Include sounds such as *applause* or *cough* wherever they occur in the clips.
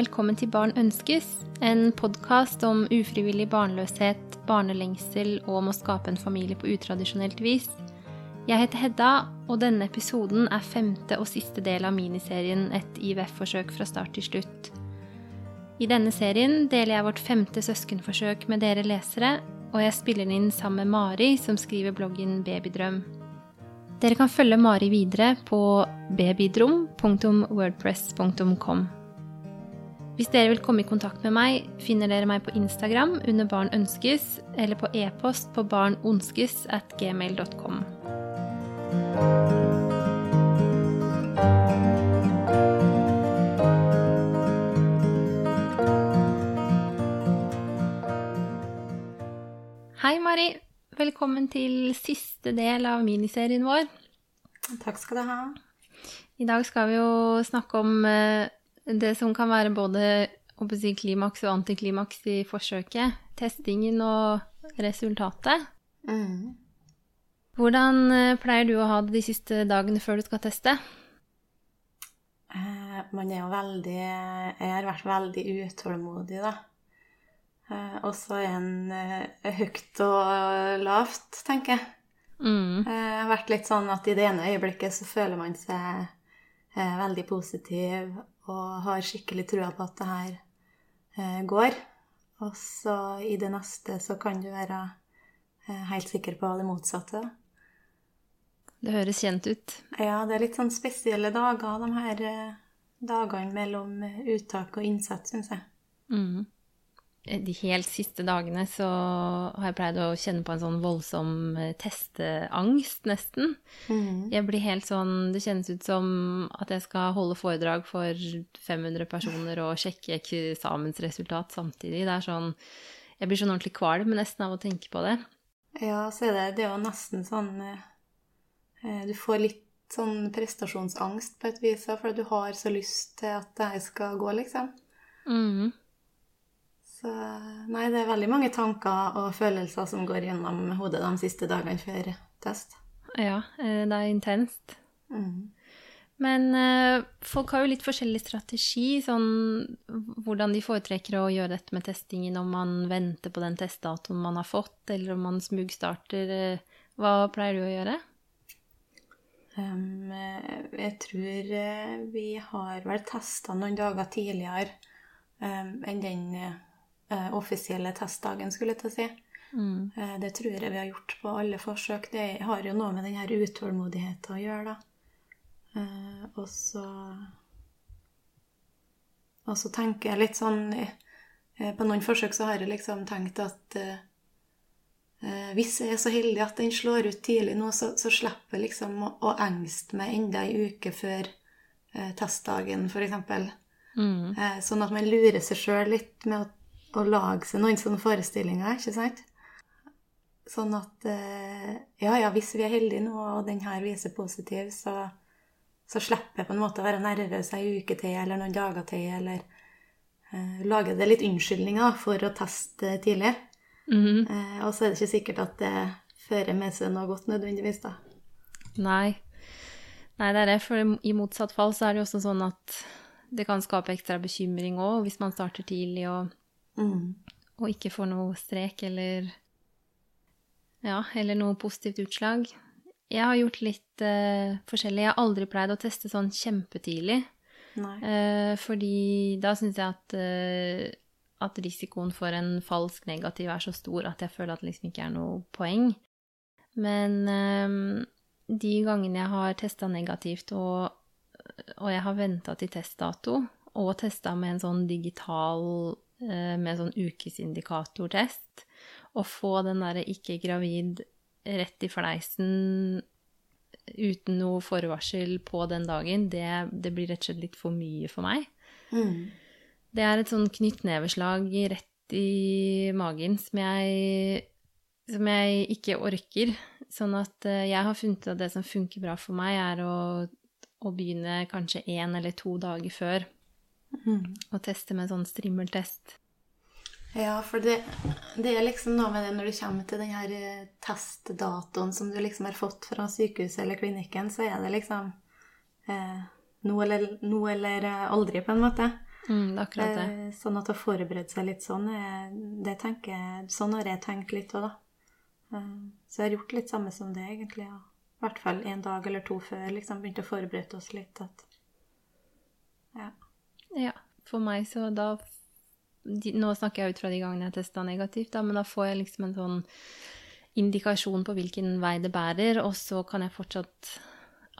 velkommen til Barn ønskes, en podkast om ufrivillig barnløshet, barnelengsel og om å skape en familie på utradisjonelt vis. Jeg heter Hedda, og denne episoden er femte og siste del av miniserien Et IVF-forsøk fra start til slutt. I denne serien deler jeg vårt femte søskenforsøk med dere lesere, og jeg spiller den inn sammen med Mari, som skriver bloggen Babydrøm. Dere kan følge Mari videre på babydrom.wordpress.com. Hvis dere vil komme i kontakt med meg, finner dere meg på Instagram under Barn ønskes, eller på e-post på barnonskes at gmail.com. Hei, Mari. Velkommen til siste del av miniserien vår. Takk skal du ha. I dag skal vi jo snakke om eh, det som kan være både si, klimaks og antiklimaks i forsøket. Testingen og resultatet. Mm. Hvordan eh, pleier du å ha det de siste dagene før du skal teste? Eh, man er jo veldig Jeg har vært veldig utålmodig, da. Eh, og så er en høyt og lavt, tenker jeg. Mm. Eh, Jeg har vært litt sånn at i det ene øyeblikket så føler man seg eh, veldig positiv og har skikkelig trua på at det her eh, går. Og så i det neste så kan du være eh, helt sikker på det motsatte. Det høres kjent ut. Ja, det er litt sånn spesielle dager, de her eh, dagene mellom uttak og innsats, syns jeg. Mm. De helt siste dagene så har jeg pleid å kjenne på en sånn voldsom eh, testeangst, nesten. Jeg blir helt sånn Det kjennes ut som at jeg skal holde foredrag for 500 personer og sjekke eksamensresultat samtidig. Det er sånn Jeg blir sånn ordentlig kvalm nesten av å tenke på det. Ja, så er det, det er jo nesten sånn eh, eh, Du får litt sånn prestasjonsangst på et vis, for du har så lyst til at det her skal gå, liksom. Mm. Så nei, det er veldig mange tanker og følelser som går gjennom hodet de siste dagene før test. Ja, eh, det er intenst. Mm. Men eh, folk har jo litt forskjellig strategi, sånn hvordan de foretrekker å gjøre dette med testingen, om man venter på den testdatoen man har fått, eller om man smugstarter. eh, Hva pleier du å gjøre? Um, jeg tror vi har vel testa noen dager tidligere um, enn den eh, offisielle testdagen, skulle jeg til å si. Mm. Eh, Det tror jeg vi har gjort på alle forsøk. Det har jo noe med den her utålmodigheten å gjøre, da. Eh, Og så Og så tenker jeg litt sånn eh, På noen forsøk så har jeg liksom tenkt at eh, eh, hvis jeg er så heldig at den slår ut tidlig nå, så, så slipper jeg liksom å, å engste meg enda ei uke før eh, testdagen, f.eks. Mm. Eh, sånn at man lurer seg sjøl litt med å, å lage seg noen sånne forestillinger, ikke sant? Sånn at eh, ja, ja, hvis vi er heldige nå, og den her viser positiv, så, så slipper jeg på en måte å være nervøs ei uke til eller noen dager til, eller uh, lage det litt unnskyldninger for å teste tidlig. Mm -hmm. uh, og så er det ikke sikkert at det fører med seg noe godt nødvendigvis, da. Nei. Nei, det er det. For i motsatt fall så er det jo også sånn at det kan skape ekstra bekymring òg, hvis man starter tidlig og, Mm. og ikke får noe strek eller Ja, eller noe positivt utslag. Jeg har gjort litt uh, forskjellig. Jeg har aldri pleid å teste sånn kjempetidlig. Eh, fordi da syns jeg at, uh, at risikoen for en falsk negativ er så stor at jeg føler at det liksom ikke er noe poeng. Men de gangene jeg har testa negativt, og, og jeg har venta til testdato, og testa med en sånn digital med sånn ukesindikatortest, Å få den derre ikke gravid rett i fleisen uten noe forvarsel på den dagen, det, det blir rett og slett litt for mye for meg. Mm. Det er et sånn knyttneveslag rett i magen som jeg, som jeg ikke orker. Sånn at eh, jeg har funnet ut at det som funker bra for meg, er å, å begynne kanskje én eller to dager før Mm. og teste med sånn strimmeltest. Ja, for det, det er liksom noe med det når du kommer til den her eh, testdatoen som du liksom har fått fra sykehuset eller klinikken, så er det liksom eh, nå, eller, nå eller eh, aldri, på en måte. Mm, det er akkurat det. Eh, sånn at å forberede seg litt sånn, det tenker jeg, sånn har jeg tenkt litt òg, da. Eh, så jeg har gjort litt samme som det, egentlig. Ja. I hvert fall en dag eller to før liksom begynte å forberede oss litt. At, ja. Ja, for meg så da de, Nå snakker jeg ut fra de gangene jeg testa negativt, da, men da får jeg liksom en sånn indikasjon på hvilken vei det bærer, og så kan jeg fortsatt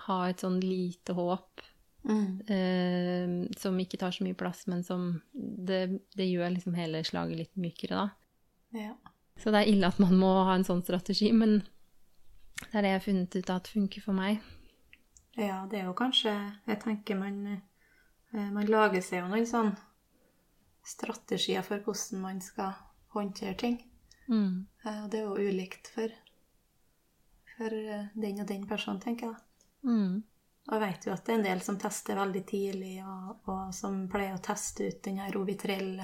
ha et sånn lite håp Mm. eh, som ikke tar så mye plass, men som det, det gjør liksom hele slaget litt mykere, da. ja. Så det er ille at man må ha en sånn strategi, men det er det jeg har funnet ut at funker for meg. Ja, det er jo kanskje Jeg tenker man Man lager seg jo noen sånn strategier for hvordan man skal håndtere ting. Mm. Eh, Og det er jo ulikt for, for eh, den og den personen, tenker jeg. Mm. Og jeg vet jo at det er en del som tester veldig tidlig, og, og som pleier å teste ut den her Ovitrell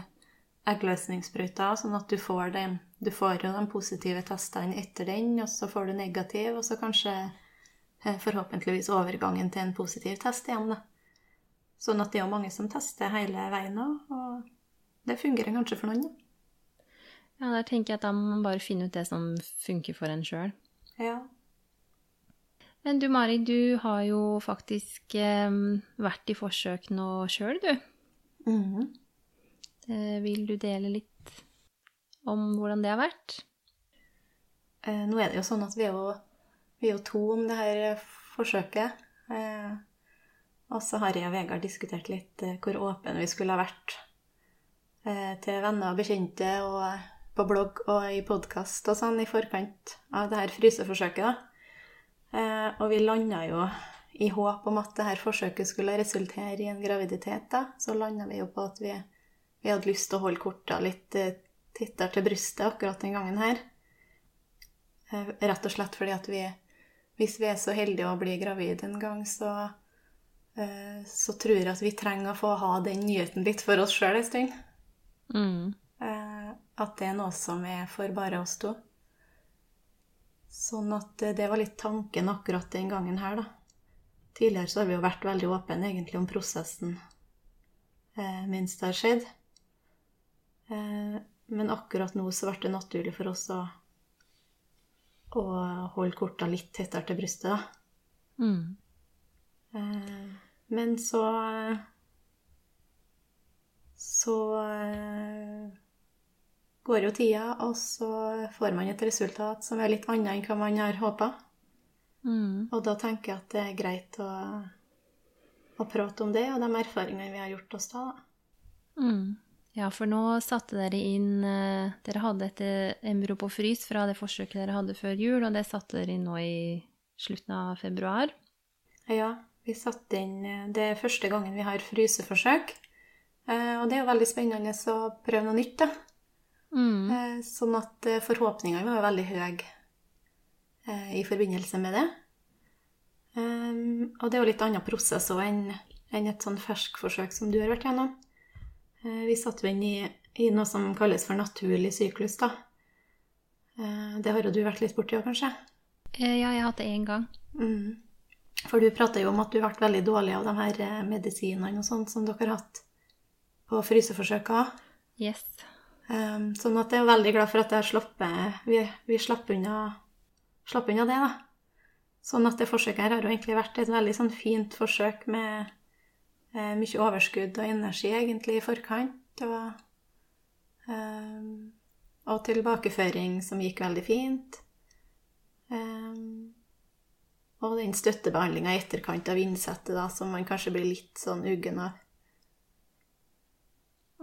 eggløsningssprøyta, sånn at du får, den, du får jo de positive testene etter den, og så får du negativ, og så kanskje eh, forhåpentligvis overgangen til en positiv test igjen. Da. Sånn at det er jo mange som tester hele veien òg, og det fungerer kanskje for noen. Ja, der tenker jeg at da må man bare finne ut det som funker for en sjøl. Ja. Men du Mari, du har jo faktisk eh, vært i forsøk nå sjøl, du. Mhm. Eh, vil du dele litt om hvordan det har vært? Eh, nå er det jo sånn at vi er jo, vi er jo to om det her forsøket. Eh, og så har jeg og Vegard diskutert litt eh, hvor åpne vi skulle ha vært eh, til venner og bekjente og eh, på blogg og i podkast og sånn i forkant av det her fryseforsøket. da. Og vi landa jo i håp om at det her forsøket skulle resultere i en graviditet. da, Så landa vi jo på at vi, vi hadde lyst til å holde korta litt tettere til brystet akkurat den gangen her. Rett og slett fordi at vi, hvis vi er så heldige å bli gravid en gang, så, så tror jeg at vi trenger å få ha den nyheten litt for oss sjøl en stund. Mm. Eh, At det er noe som er for bare oss to. Sånn at eh, det var litt tanken akkurat den gangen her, da. Tidligere så har vi jo vært veldig åpne egentlig om prosessen eh, mens det har skjedd. Eh, men akkurat nå så ble det naturlig for oss å, å holde korta litt tettere til brystet, da. Mm. Eh, Men så Så eh, går jo tida, og så får man et resultat som er litt annet enn hva man har håpa. Mm. Og da tenker jeg at det er greit å, å prate om det og de erfaringene vi har gjort oss da. Mm. Ja, for nå satte dere inn eh, Dere hadde et eh, embryo på frys fra det forsøket dere hadde før jul, og det satte dere inn nå i slutten av februar. Ja, vi satte inn eh, Det er første gangen vi har fryseforsøk. Eh, Og det er jo veldig spennende å prøve noe nytt, da. Mm. Eh, Sånn at forhåpningene var jo veldig høye i forbindelse med det. Um, og det er jo litt annen prosess òg enn et sånn ferskforsøk som du har vært gjennom. Vi satt jo inn i, i noe som kalles for naturlig syklus, da. Det har jo du vært litt borti òg, kanskje? Ja, jeg har hatt det én gang. Mm. For du prater jo om at du ble veldig dårlig av de her eh, medisinene og sånt som dere har hatt på fryseforsøka. Yes. Um, sånn at jeg er veldig glad for at jeg har sluppet Vi, vi slapp, unna, slapp unna det, da. Sånn at det forsøket her har jo egentlig vært et veldig sånn fint forsøk med eh, mye overskudd og energi egentlig i forkant. Og, um, og tilbakeføring som gikk veldig fint. Um, og den støttebehandlinga i etterkant av innsettet, da, som man kanskje blir litt sånn uggen av.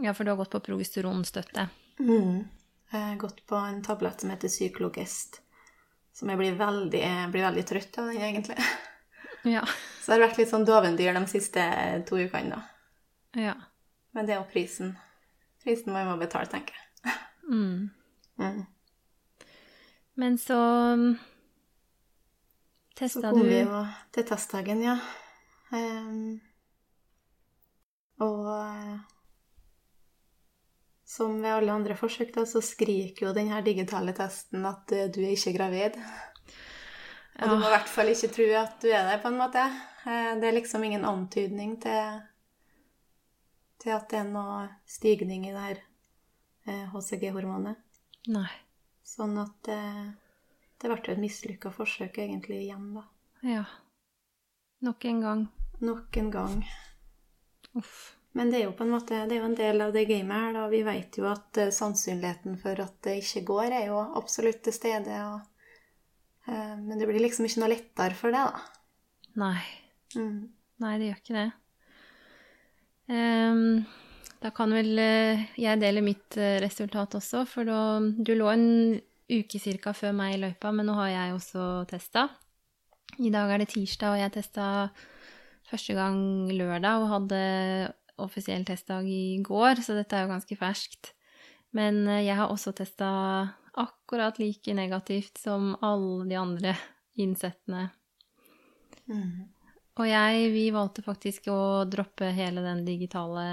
Ja, for du har gått på progesteronstøtte. Mm. Jeg har gått på en tablett som heter Cyklogest, som jeg blir veldig, jeg blir veldig trøtt av, den egentlig. *laughs* Ja. Så jeg har vært litt sånn dovendyr de siste to ukene, da. ja. Men det er jo prisen. Prisen jeg må betale, tenker jeg. Mm. Mm. Men så mm, Så kom du vi jo til testdagen, ja. Um, og eh, som ved alle andre forsøk, da, så skriker jo den her digitale testen at eh, du er ikke gravid. Og du må i hvert fall ikke tro at du er det, på en måte. Eh, Det er liksom ingen antydning til, til at det er noe stigning i det her HCG-hormonet. Nei. Sånn at det, ble jo et mislykka forsøk egentlig igjen, da. Ja. Nok en gang. Nok en gang. Uff. Men det er jo på en måte, det er jo en del av det gamet her, da. Vi vet jo at uh, sannsynligheten for at det ikke går, er jo absolutt til stede. Og, uh, men det blir liksom ikke noe lettere for det, da. Nei. Mm. Nei, det gjør ikke det. Um, da kan vel uh, jeg dele mitt resultat også, for da, du lå en uke cirka før meg i løypa, men nå har jeg også testa. I dag er det tirsdag, og jeg testa første gang lørdag og hadde offisiell testdag i går, så dette er jo ganske ferskt. Men eh, jeg har også testa akkurat like negativt som alle de andre innsettene. Mm. Og jeg, vi valgte faktisk å droppe hele den digitale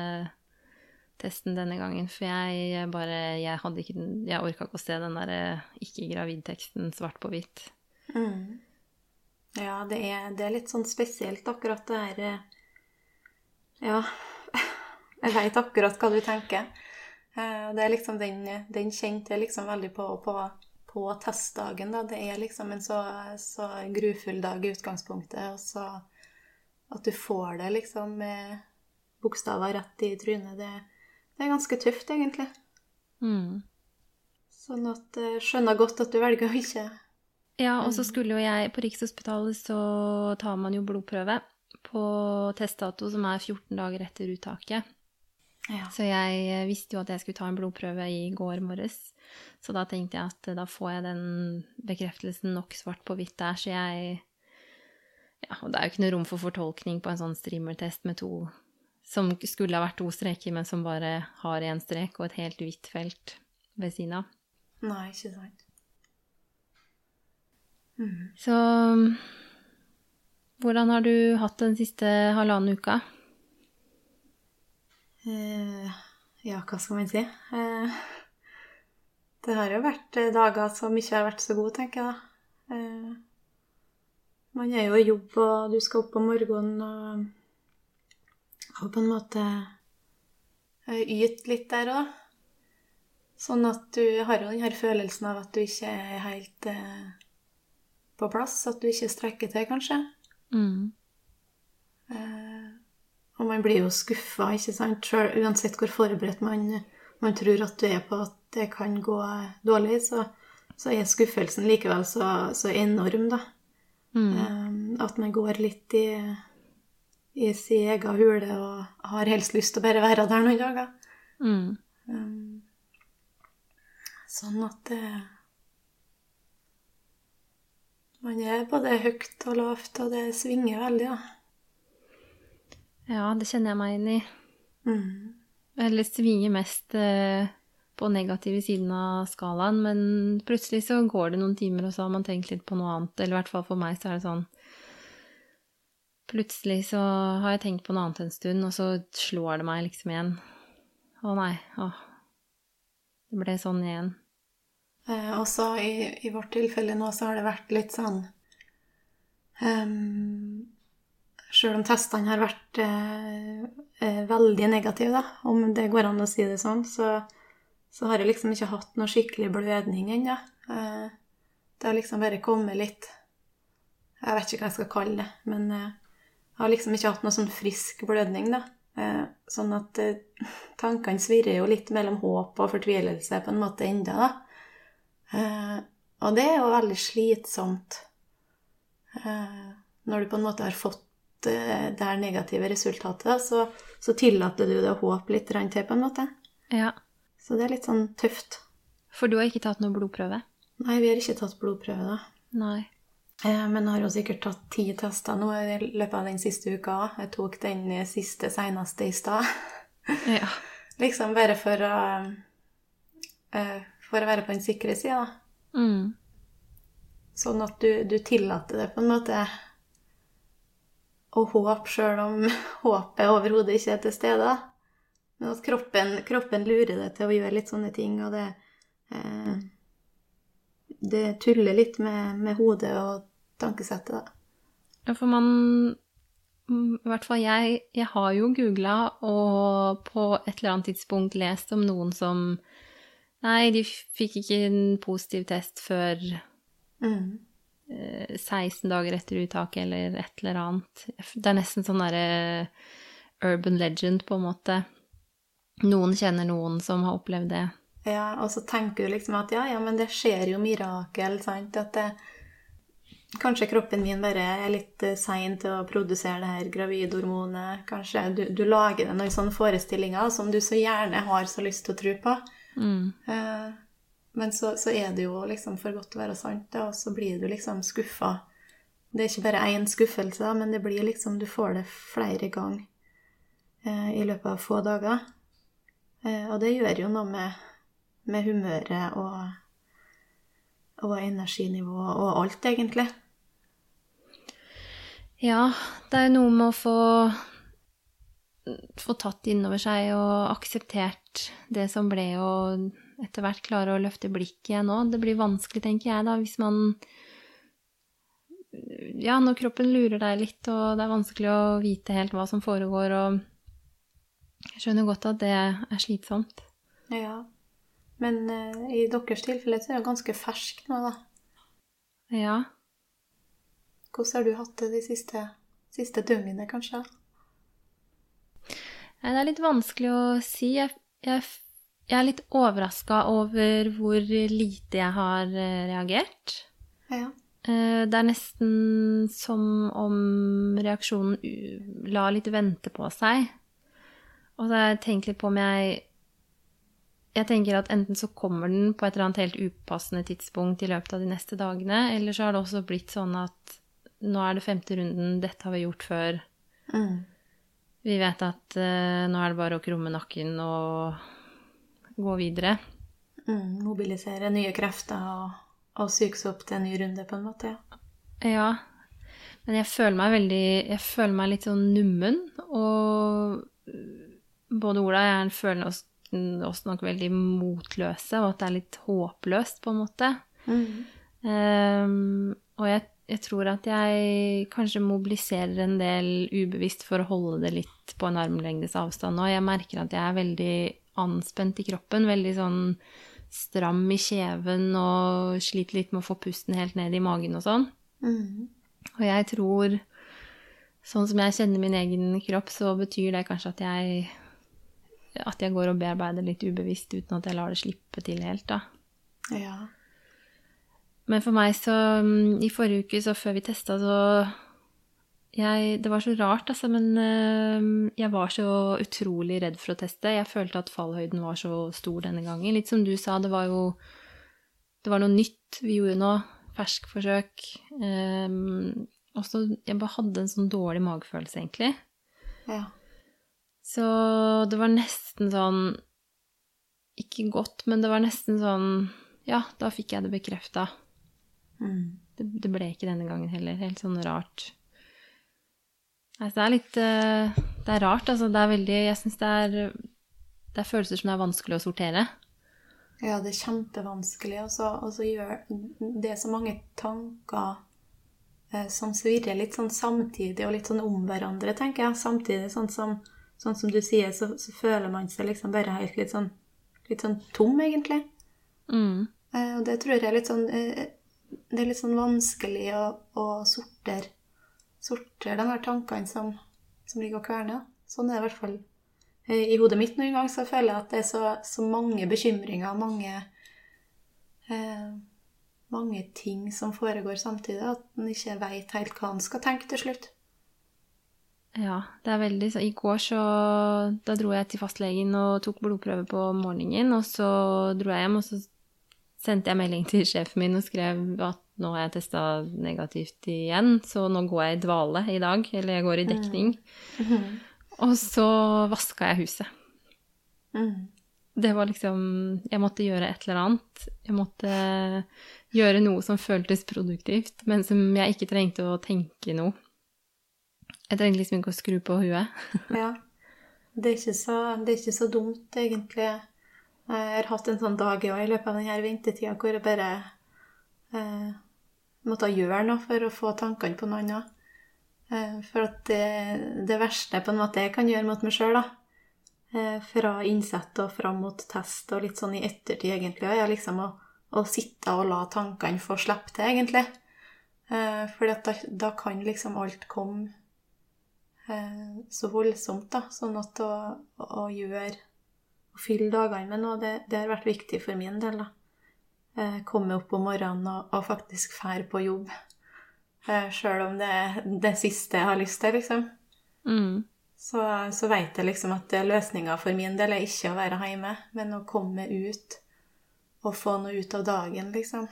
testen denne gangen, for jeg bare Jeg hadde ikke Jeg orka ikke å se den derre ikke-gravid-teksten svart på hvitt. Mm. Ja, det er, det er litt sånn spesielt, akkurat det her eh, Ja, *laughs* jeg veit akkurat hva du tenker. Eh, Det er liksom den, den kjente jeg liksom veldig på, på, på testdagen, da. Det er liksom en så, så grufull dag i utgangspunktet, og så at du får det liksom med bokstaver rett i trynet, det, det er ganske tøft, egentlig. Mm. Sånn at jeg skjønner godt at du velger å ikke Ja, og så skulle jo jeg På Rikshospitalet så tar man jo blodprøve på testdato som er 14 dager etter uttaket. Ja. Så jeg eh, visste jo at jeg skulle ta en blodprøve i går morges. Så da tenkte jeg at eh, da får jeg den bekreftelsen nok svart på hvitt der, så jeg Ja, og det er jo ikke noe rom for fortolkning på en sånn streamertest med to Som skulle ha vært to streker, men som bare har én strek og et helt hvitt felt ved siden av. Nei, ikke sant. Så hvordan har du hatt den siste halvannen uka? Eh, ja, hva skal man si? Eh, det har jo vært eh, dager som ikke har vært så gode, tenker jeg da. Eh, man er jo i jobb, og du skal opp om morgenen og, og på en måte eh, yte litt der òg. Sånn at du har jo den her følelsen av at du ikke er helt eh, på plass, at du ikke strekker til, kanskje. Mm. Eh, og man blir jo skuffa, ikke sant? Selv, uansett hvor forberedt man, man tror at du er på at det kan gå dårlig, så, så er skuffelsen likevel så, så enorm, da. Mm. Eh, at man går litt i, i sin egen hule og har helst lyst til å bare være der noen dager. Mm. Um, sånn at det Man er både høyt og lavt, og det svinger veldig, da. Ja, det kjenner jeg meg inn i. Mm. Eller svinger mest eh, på negative siden av skalaen, men plutselig så går det noen timer, og så har man tenkt litt på noe annet. Eller i hvert fall for meg så er det sånn Plutselig så har jeg tenkt på noe annet en stund, og så slår det meg liksom igjen. Å nei. Å. Det ble sånn igjen. Eh, og så i, i vårt tilfelle nå så har det vært litt sånn um, Sjøl om testene har vært eh, eh, veldig negative, da, om det går an å si det sånn, så, så har jeg liksom ikke hatt noe skikkelig blødning ennå. Eh, det har liksom bare kommet litt Jeg vet ikke hva jeg skal kalle det, men eh, har liksom ikke hatt noe sånn frisk blødning, da. Eh, sånn at eh, *laughs* tankene svirrer jo litt mellom håp og fortvilelse på en måte enda, da. Eh, og det er jo veldig slitsomt når du på en måte har fått det her negative resultatet, så, så tillater du det å håpe litt til, på en måte. Ja. Så det er litt sånn tøft. For du har ikke tatt noe blodprøve? Nei, vi har ikke tatt blodprøve, da. Nei. Eh, Men har jo sikkert tatt ti tester nå i løpet av den siste uka. Jeg tok den siste seneste i stad. Ja. *laughs* liksom bare for å eh, For å være på den sikre sida, da. Mm. Sånn at du, du tillater det på en måte å håpe sjøl om *laughs* håpet overhodet ikke er til stede. Men at kroppen, kroppen lurer deg til å gjøre litt sånne ting, og det eh, Det tuller litt med, med hodet og tankesettet, da. Ja, for man I hvert fall jeg, jeg har jo googla og på et eller annet tidspunkt lest om noen som Nei, de fikk ikke en positiv test før Mm. eh, 16 dager etter uttaket eller et eller annet. Det er nesten sånn derre urban legend, på en måte. Noen kjenner noen som har opplevd det. Ja, og så tenker du liksom at ja, ja, men det skjer jo mirakel, sant? At det, kanskje kroppen min bare er litt eh, sein til å produsere det her gravidhormonet. Kanskje du, du lager deg noen sånne forestillinger som du så gjerne har så lyst til å tro på. Mm. Eh, men så, så er det jo liksom for godt til å være sant, og så blir du liksom skuffa. Det er ikke bare én skuffelse, men det blir liksom Du får det flere ganger eh, i løpet av få dager. Eh, og det gjør jo noe med, med humøret og, og energinivå og alt, egentlig. Ja, det er jo noe med å få, få tatt innover seg og akseptert det som ble, og etter hvert klare å løfte blikket igjen òg. Det blir vanskelig, tenker jeg, da, hvis man Ja, når kroppen lurer deg litt, og det er vanskelig å vite helt hva som foregår, og jeg skjønner godt at det er slitsomt. Ja. Men uh, i deres tilfelle så er det ganske ferskt nå, da. Ja. Hvordan har du hatt det de siste, siste døgnene, kanskje? Det er litt vanskelig å si. Jeg, jeg, jeg er litt overraska over hvor lite jeg har eh, reagert. Ja. Eh, Det er nesten som om reaksjonen la litt vente på seg. Og så har jeg tenkt litt på om jeg Jeg tenker at enten så kommer den på et eller annet helt upassende tidspunkt i løpet av de neste dagene, eller så har det også blitt sånn at nå er det femte runden, dette har vi gjort før. Mm. Vi vet at uh, nå er det bare å krumme nakken og gå videre. Mm. Mobilisere nye krefter og, og suge opp til en ny runde, på en måte. Ja. Ja, men jeg føler meg veldig Jeg føler meg litt sånn nummen, og både Ola og jeg føler oss oss nok veldig motløse, og at det er litt håpløst, på en måte. Mm. Um, og jeg, jeg tror at jeg kanskje mobiliserer en del ubevisst for å holde det litt på en armlengdes avstand nå. Jeg merker at jeg er veldig anspent i kroppen, veldig sånn stram i kjeven og sliter litt med å få pusten helt ned i magen og sånn. Mm. Og jeg tror, sånn som jeg kjenner min egen kropp, så betyr det kanskje at jeg at jeg går og bearbeider litt ubevisst uten at jeg lar det slippe til helt, da. Ja. Men for meg så mm, I forrige uke, så før vi testa, så jeg, Det var så rart, altså, men øh, jeg var så utrolig redd for å teste. Jeg følte at fallhøyden var så stor denne gangen. Litt som du sa, det var jo Det var noe nytt vi gjorde nå. Fersk forsøk. Um, og så Jeg bare hadde en sånn dårlig magefølelse, egentlig. ja. Så det var nesten sånn Ikke godt, men det var nesten sånn Ja, da fikk jeg det bekrefta. Mm. Det, det ble ikke denne gangen heller. Helt sånn rart. Altså, det er litt eh, Det er rart, altså. Det er veldig Jeg syns det er Det er følelser som det er vanskelig å sortere. Ja, det er kjempevanskelig, og så, gjør det så mange tanker eh, som svirrer litt sånn samtidig og litt sånn om hverandre, tenker jeg. Samtidig, sånn som, sånn som du sier, så, så føler man seg liksom bare helt litt sånn, litt sånn tom, egentlig. Mm. Eh, og det tror jeg er litt sånn eh, Det er litt sånn vanskelig å, å sortere, sortere de her tankene som, som ligger og kverner. Sånn er det i hvert fall eh, i hodet mitt noen gang. Så føler jeg at det er så, så mange bekymringer, mange eh, mange ting som foregår samtidig, at en ikke veit helt hva en skal tenke til slutt. Ja, det er veldig I går så Da dro jeg til fastlegen og tok blodprøve på morgenen, og så dro jeg hjem, og så sendte jeg melding til sjefen min og skrev at nå har jeg testa negativt igjen, så nå går jeg i dvale i dag, eller jeg går i dekning. Og så vaska jeg huset. Mm. Det var liksom Jeg måtte gjøre et eller annet. Jeg måtte gjøre noe som føltes produktivt, men som jeg ikke trengte å tenke noe. Jeg trengte liksom ikke å skru på huet. Ja. Det er, så, det er ikke så dumt, egentlig. Jeg har hatt en sånn dag i løpet av denne ventetida hvor jeg bare eh, måtte gjøre noe for å få tankene på noe annet. Eh, For at det, det verste på en måte jeg kan gjøre mot meg sjøl, eh, fra innsett og fram mot test og litt sånn i ettertid, egentlig, er liksom å, å sitte og la tankene få slippe til, egentlig. Eh, For da, da kan liksom alt komme eh, så voldsomt, da. Sånn at å, å gjøre Å fylle dagene med noe, det, det har vært viktig for min del, da. Eh, Komme opp om morgenen og, og faktisk fære på jobb. Eh, Sjøl om det er det siste jeg har lyst til, liksom. Mm. Så, så vet jeg liksom at løsninga for min del er ikke å være hjemme, men å komme ut og få noe ut av dagen, liksom.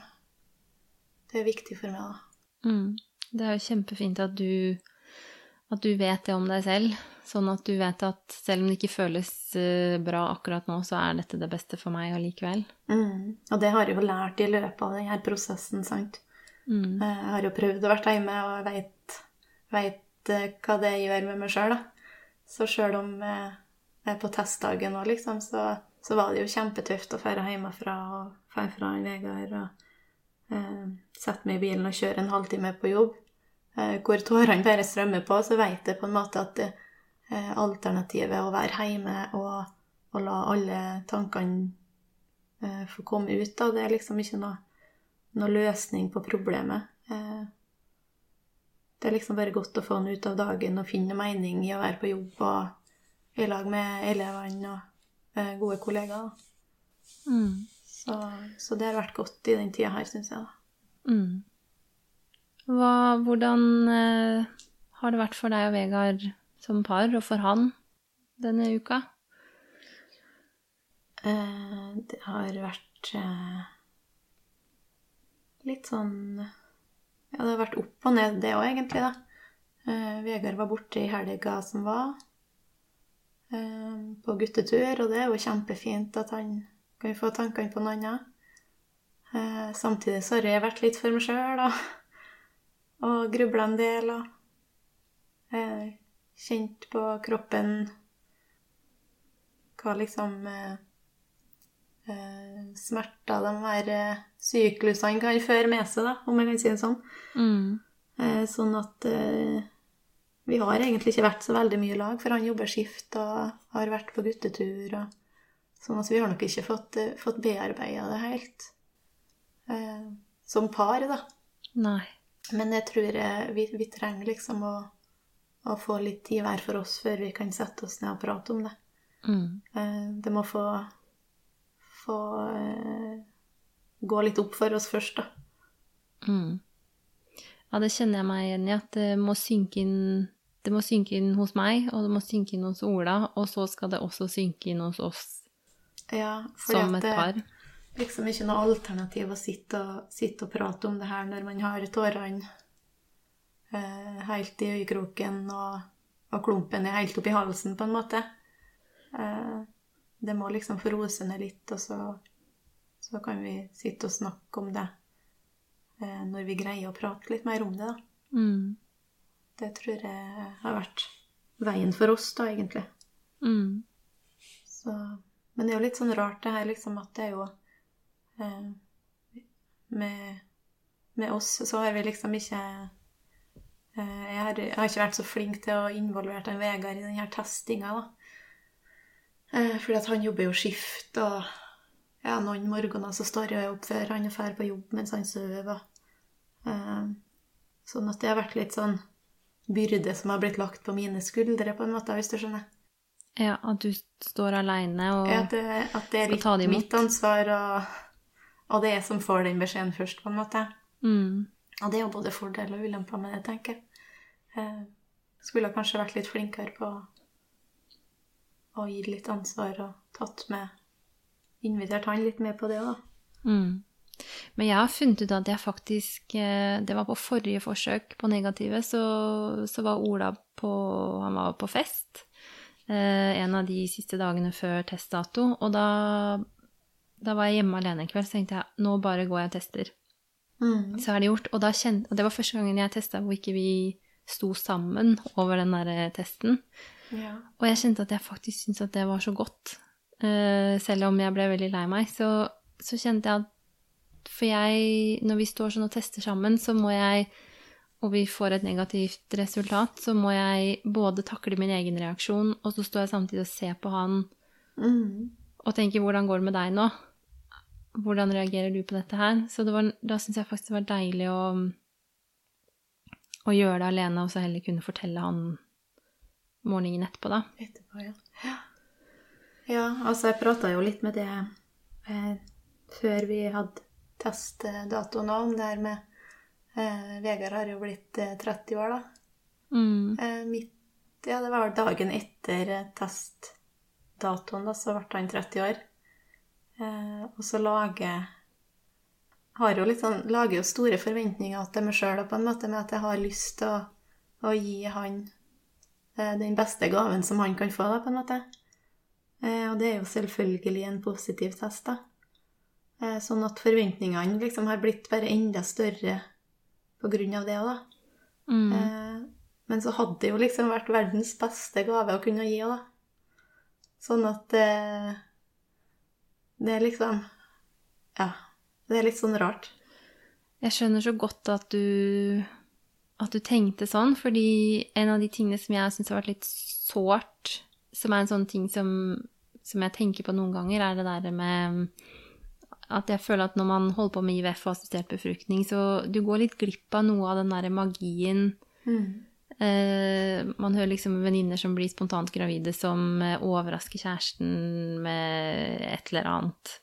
Det er viktig for meg, da. Mm. Det er jo kjempefint at du, at du vet det om deg selv, sånn at du vet at selv om det ikke føles eh, bra akkurat nå, så er dette det beste for meg allikevel. Mm. Og det har jeg jo lært i løpet av denne prosessen, sant. Mm. Jeg har jo prøvd å være hjemme, og veit eh, hva det gjør med meg sjøl, da. Så sjøl om eh, jeg er på testdagen nå, liksom, så, så var det jo kjempetøft å dra hjemmefra og dra fra en Vegard og eh, sette meg i bilen og kjøre en halvtime på jobb. Eh, hvor tårene bare strømmer på, så vet jeg på en måte at det, eh, alternativet er å være hjemme og, og la alle tankene eh, få komme ut, da, det er liksom ikke noe, noe løsning på problemet. Eh, det er liksom bare godt å få den ut av dagen og finne mening i å være på jobb og i lag med elevene og eh, gode kollegaer. Mm. Så, så det har vært godt i den tida her, syns jeg. Mm. Hva, hvordan eh, har det vært for deg og Vegard som par, og for han, denne uka? Eh, det har vært eh, litt sånn Ja, det har vært opp og ned, det òg, egentlig, da. Eh, Vegard var borte i helga som var, eh, på guttetur, og det er jo kjempefint at han kan få tankene på noe annet. Eh, samtidig så har jeg vært litt for meg sjøl, da. *laughs* Og grubla en del, og eh, kjent på kroppen hva liksom eh, eh, smerter de her eh, syklusene kan føre med seg, da, om jeg kan si det sånn. Mm. Eh, sånn at vi har egentlig ikke vært så veldig mye i lag, for han jobber skift og har vært på guttetur. Og, sånn at vi har nok ikke fått, fått bearbeida det helt eh, som par, da. Nei. Men jeg tror vi, vi trenger liksom å, å få litt tid hver for oss før vi kan sette oss ned og prate om det. Mm. Eh, Det må få, få eh, gå litt opp for oss først, da. Mm. Ja, det kjenner jeg meg igjen i, at det må synke inn det må synke inn hos meg, og det må synke inn hos Ola, og så skal det også synke inn hos oss Ja, som et par. det er liksom ikke noe alternativ å sitte og, sitte og prate om det her når man har tårene eh, helt i øyekroken og, og klumpen er helt oppi halsen, på en måte. Eh, det må liksom få rose ned litt, og så, så kan vi sitte og snakke om det eh, når vi greier å prate litt mer om det, da. Mm. Det tror jeg har vært veien for oss, da, egentlig. Mm. Så, men det er jo litt sånn rart det her, liksom, at det er jo eh, med, med oss så har vi liksom ikke jeg, har, jeg har ikke vært så flink til å involvere den Vegard i denne testinga. Eh, fordi at han jobber jo skift, og ja, noen morgener så står jeg opp før han ferdig på jobb mens han sover. og, eh, Sånn at det har vært litt sånn byrde som har blitt lagt på mine skuldre, på en måte, hvis du skjønner. Ja, at du står aleine og Ja, det, at det er skal ta det imot. mitt ansvar, og, og det er jeg som får den beskjeden først, på en måte. mm. Og det er jo både fordeler og ulemper med det, tenker jeg. Eh, skulle kanskje vært litt flinkere på å gi litt ansvar og tatt med Invitert han litt med på det òg, da. Mm. Men jeg har funnet ut at jeg faktisk eh, Det var på forrige forsøk på negativet, så, så var Ola på Han var på fest eh, en av de siste dagene før testdato, og da, da var jeg hjemme alene en kveld, så tenkte jeg nå bare går jeg og tester. Mm. Så er det gjort. Og, da kjente, og det var første gangen jeg testa hvor ikke vi sto sammen over den der eh, testen. Ja. Og jeg kjente at jeg faktisk syntes at det var så godt. Uh, selv om jeg ble veldig lei meg, så, så kjente jeg at For jeg, når vi står sånn og tester sammen, så må jeg og vi får et negativt resultat, så må jeg både takle min egen reaksjon, og så står jeg samtidig og ser på han Mm. og tenker 'hvordan går det med deg nå'? Hvordan reagerer du på dette her? Så det var, da syns jeg faktisk det var deilig å, å gjøre det alene, og så heller kunne fortelle han morgenen etterpå, da. Etterpå, ja. ja. Ja, altså jeg prata jo litt med det eh, før vi hadde testdatoen òg, om det her med eh, Vegard har jo blitt eh, 30 år, da. Mm. Eh, midt, ja, det var dagen etter eh, testdatoen, da, så ble han 30 år. Eh, og så lager har jo litt sånn, lager jo store forventninger til meg sjøl på en måte, med at jeg har lyst til å, å gi han eh, den beste gaven som han kan få, da, på en måte. Eh, og det er jo selvfølgelig en positiv test, da. Eh, sånn at forventningene liksom har blitt bare enda større på grunn av det òg, da. Mm. Eh, men så hadde det jo liksom vært verdens beste gave å kunne gi òg, da. Sånn at eh, Det er liksom Ja. Det er litt sånn rart. Jeg skjønner så godt at du, at du tenkte sånn, fordi en av de tingene som jeg syns har vært litt sårt, som er en sånn ting som, som jeg tenker på noen ganger, er det der med at jeg føler at når man holder på med IVF og assistert befruktning, så du går litt glipp av noe av den derre magien Eh, man hører liksom venninner som blir spontant gravide, som eh, overrasker kjæresten med et eller annet.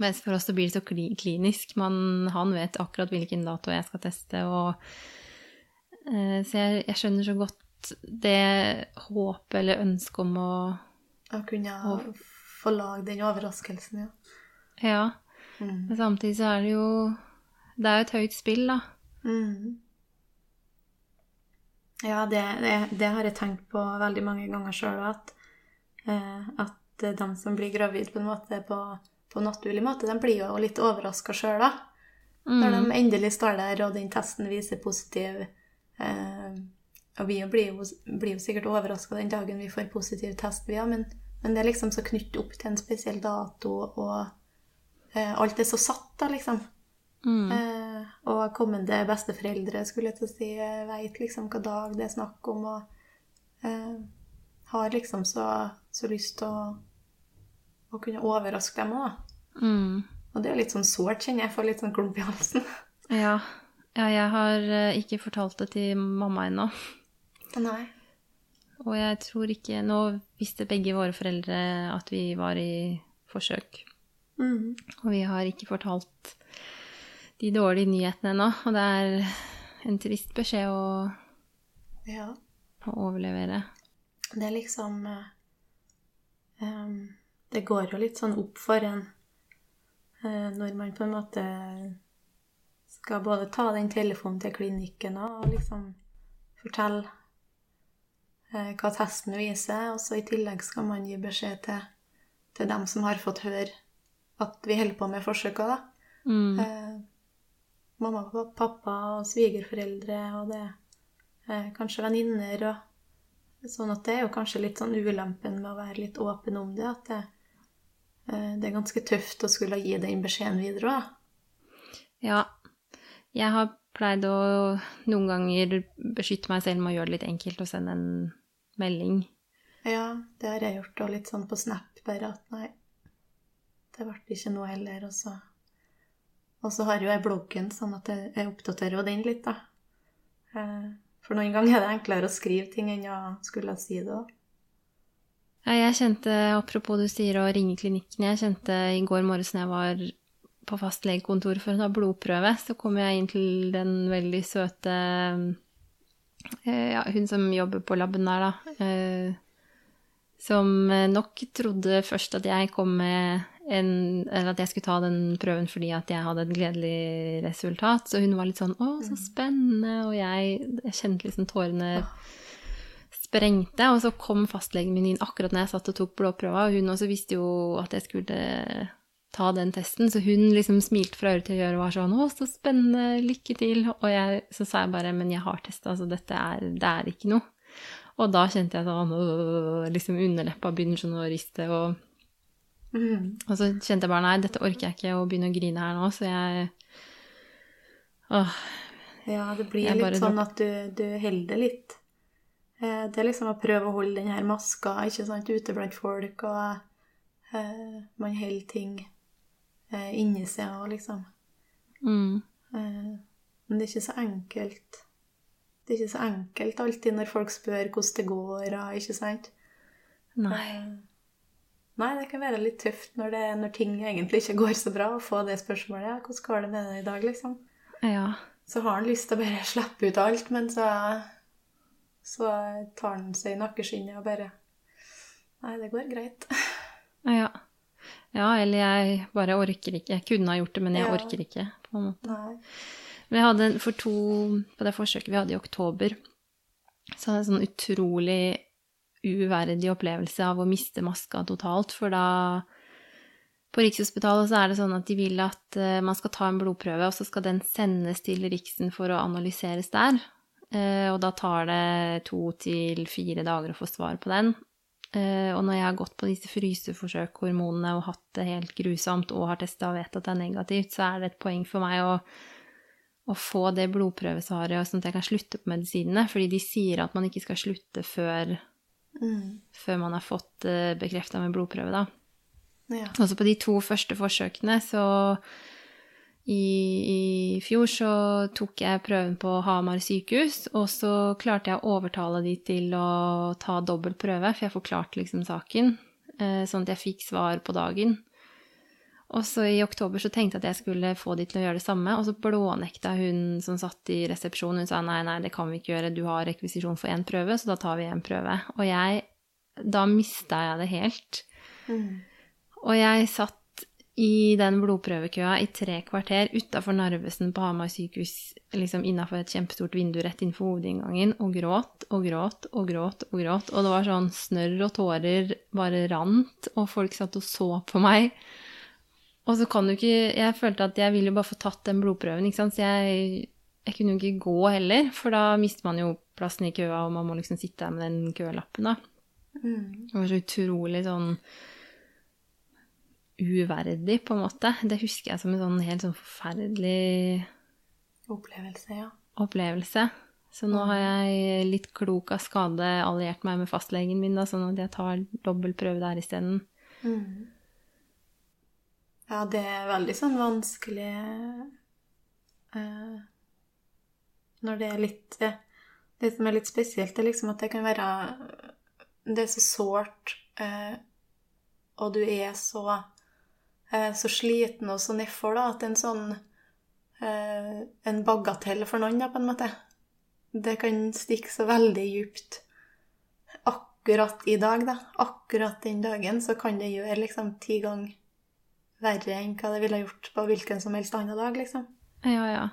Mens for oss så blir det så klinisk. Man, han vet akkurat hvilken dato jeg skal teste, og uh, Så jeg, jeg skjønner så godt det håpet eller ønsket om å Å kunne Og- få lage den overraskelsen, ja. Ja. Mm. Men samtidig så er det jo Det er jo et høyt spill, da. Mm. Ja, det, det, det har jeg tenkt på veldig mange ganger sjøl òg, at, eh, at de som blir gravid på en måte på, på naturlig måte, de blir jo litt overraska sjøl da. Når Mm. de endelig står der, og den testen viser positiv eh, Og vi blir jo, blir jo sikkert overraska den dagen vi får positiv test, vi òg, men, men det er liksom så knyttet opp til en spesiell dato, og eh, alt er så satt, da, liksom. Mm. Eh, og kommende besteforeldre skulle jeg til å si, veit liksom hva dag det er snakk om, og eh, har liksom så, så lyst til å, å kunne overraske dem òg. Mm. Og det er jo litt sånn sårt, kjenner jeg. Jeg får litt sånn klump i halsen. *laughs* Ja. ja, jeg har eh, ikke fortalt det til mamma ennå. Nei. Og jeg tror ikke Nå visste begge våre foreldre at vi var i forsøk. Mm. Og vi har ikke fortalt de dårlige nyhetene ennå. Og det er en trist beskjed å, Ja. å overlevere. Det er liksom em, Det går jo litt sånn opp for en eh, når man på en måte skal både ta den telefonen til klinikken og liksom fortelle eh, hva testen viser, og så i tillegg skal man gi beskjed til, til dem som har fått høre at vi holder på med forsøka, da. Mm. Eh, mamma og pappa og svigerforeldre og det eh, kanskje venninner og Sånn at det er jo kanskje litt sånn ulempen med å være litt åpen om det, at det, det er ganske tøft å skulle gi den beskjeden videre òg. Ja. Jeg har pleid å noen ganger beskytte meg selv med å gjøre det litt enkelt og sende en melding. Ja, det har jeg gjort, og litt sånn på Snap, bare at nei, det ble ikke noe heller, og så Og så har jo jeg bloggen, sånn at jeg, jeg oppdaterer jo den litt, da. Eh, For noen ganger er det enklere å skrive ting enn å skulle si det òg. Jeg kjente, apropos du sier å ringe klinikken, jeg kjente i går morges når jeg var på fastlegekontoret for å ta blodprøve, så kom jeg inn til den veldig søte eh, ja, hun som jobber på laben der, da. Eh, som nok trodde først at jeg kom med en Eller at jeg skulle ta den prøven fordi at jeg hadde et gledelig resultat. Så hun var litt sånn 'Å, så spennende', og jeg, jeg kjente liksom tårene sprengte. Og så kom fastlegen min inn akkurat når jeg satt og tok blodprøva, og hun også visste jo at jeg skulle ta den testen, så hun liksom smilte fra øre til øre og var sånn 'Å, så spennende, lykke til'. Og jeg, så sa jeg bare 'Men jeg har testa, så dette er, det er ikke noe'. Og da kjente jeg sånn liksom Underleppa begynner sånn å riste, og, Mm. og så kjente jeg bare nei, dette orker jeg ikke å begynne å grine her nå, så jeg Åh, Ja, det blir litt bare sånn at du, du holder det litt. Eh, Det er liksom å prøve å holde den her maska ikke sant, ute blant folk, og eh, man holder ting eh, inni seg og liksom. Mm. Eh, men det er ikke så enkelt. Det er ikke så enkelt alltid når folk spør hvordan det går, og ikke sant? Nei. Eh, Nei, det kan være litt tøft når, det, når ting egentlig ikke går så bra, å få det spørsmålet. Ja, 'Hvordan går det med deg i dag?' liksom. Ja. Så har han lyst til å bare slippe ut alt, men så, så tar han seg i nakkeskinnet og bare Nei, det går greit. Ja. ja, eller jeg bare orker ikke. Jeg kunne ha gjort det, men jeg Ja. orker ikke. på en måte. Nei. Vi hadde for to På det forsøket vi hadde i oktober, så hadde jeg en sånn utrolig uverdig opplevelse av å miste maska totalt. For da På Rikshospitalet så er det sånn at de vil at eh, man skal ta en blodprøve, og så skal den sendes til Riksen for å analyseres der. Eh, og da tar det to til fire dager å få svar på den. Eh, og når jeg har gått på disse fryseforsøk-hormonene og hatt det helt grusomt og har testa og vet at det er negativt, så er det et poeng for meg å, å få det blodprøvesvaret sånn at jeg kan slutte på medisinene. Fordi de sier at man ikke skal slutte før, Mm. før man har fått uh, bekrefta med blodprøve, da. Ja. Også på de to første forsøkene, så i, i fjor så tok jeg prøven på Hamar sykehus, og så klarte jeg å overtale de til å ta dobbelt prøve, for jeg forklarte liksom saken, eh, sånn at jeg fikk svar på dagen. Og så i oktober så tenkte jeg at jeg skulle få de til å gjøre det samme, og så blånekta hun som satt i resepsjonen. Hun sa nei, nei, det kan vi ikke gjøre, du har rekvisisjon for én prøve, så da tar vi én prøve. Og jeg Da mista jeg det helt. Mm. Og jeg satt i den blodprøvekøa i tre kvarter utafor Narvesen på Hamar sykehus, liksom innafor et kjempestort vindu rett innenfor hovedinngangen, og gråt og gråt og gråt og gråt. Og det var sånn snørr og tårer bare rant, og folk satt og så på meg. Og så kan du ikke Jeg følte at jeg ville bare få tatt den blodprøven, ikke sant, så jeg, jeg kunne jo ikke gå heller, for da mister man jo plassen i køa, og man må liksom sitte der med den kølappen, da. Mm. Det var så utrolig sånn uverdig, på en måte. Det husker jeg som en sånn helt sånn forferdelig Opplevelse, ja. opplevelse. Så nå har jeg litt klok av skade alliert meg med fastlegen min, da, sånn at jeg tar dobbel prøve der isteden. Mm. Ja, det er veldig sånn vanskelig eh, Når det er litt eh, Det som er litt spesielt, er liksom at det kan være Det er så sårt, eh, og du er så eh, så sliten og så nedfor, da, at en sånn eh, En bagatell for noen, da, på en måte. Det kan stikke så veldig djupt akkurat i dag, da. Akkurat den dagen så kan det gjøre liksom ti ganger verre enn hva det ville gjort på hvilken som helst annen dag, liksom. Ja, ja.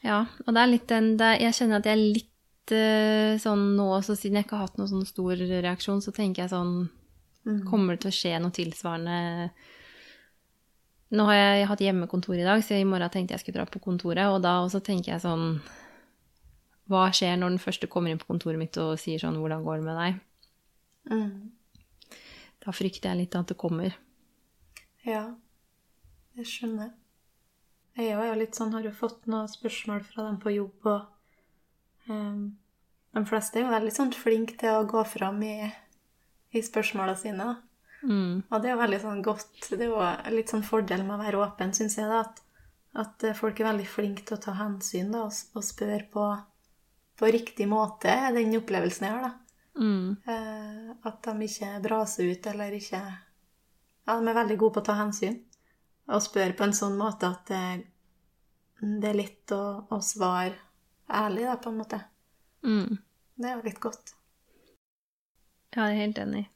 Ja, og det er litt den Jeg kjenner at jeg er litt eh, sånn nå også, siden jeg ikke har hatt noen sånn stor reaksjon, så tenker jeg sånn Mm. Kommer det til å skje noe tilsvarende Nå har jeg hatt hjemmekontor i dag, så i morgen tenkte jeg skulle dra på kontoret, og da også tenker jeg sånn Hva skjer når den første kommer inn på kontoret mitt og sier sånn 'Hvordan går det med deg?' Mm. Da frykter jeg litt at det kommer. Ja, jeg skjønner. Jeg er jo litt sånn, har jo fått noen spørsmål fra dem på jobb, og um, de fleste er jo veldig sånn flinke til å gå fram i, i spørsmåla sine. Mm. Og det er jo veldig sånn godt Det er jo litt sånn fordel med å være åpen, syns jeg, da, at, at eh, folk er veldig flinke til å ta hensyn da, og, og spørre på, på riktig måte, den opplevelsen jeg har, da. Mm. Eh, at de ikke braser ut, eller ikke Ja, de er veldig gode på å ta hensyn. Og spørre på en sånn måte at det, det er lett å, å svare ærlig, da, på en måte. Mm. Det er jo litt godt. Ja, jeg er helt enig.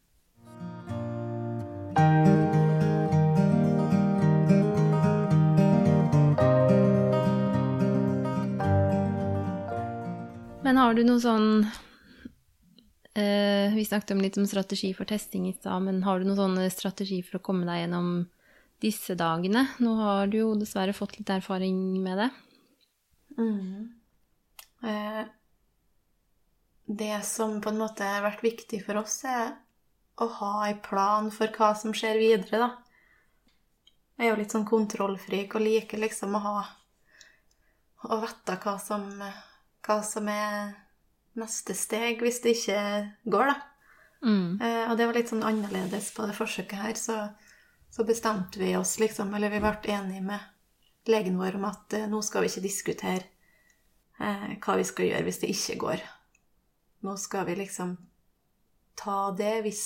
Men har du noe sånn eh, Vi snakket om litt om strategi for testing i stad, men har du noen sånne strategi for å komme deg gjennom disse dagene? Nå har du jo dessverre fått litt erfaring med det. Mm. Eh, det som på en måte har vært viktig for oss, er å ha en plan for hva som skjer videre, da. Jeg er jo litt sånn kontrollfrik og liker liksom å ha, å vite hva som, hva som er neste steg hvis det ikke går, da. Mm. Eh, og det var litt sånn annerledes på det forsøket her, så, så bestemte vi oss, liksom, eller vi ble enige med legen vår om at eh, nå skal vi ikke diskutere eh, hva vi skal gjøre hvis det ikke går. Nå skal vi liksom ta det hvis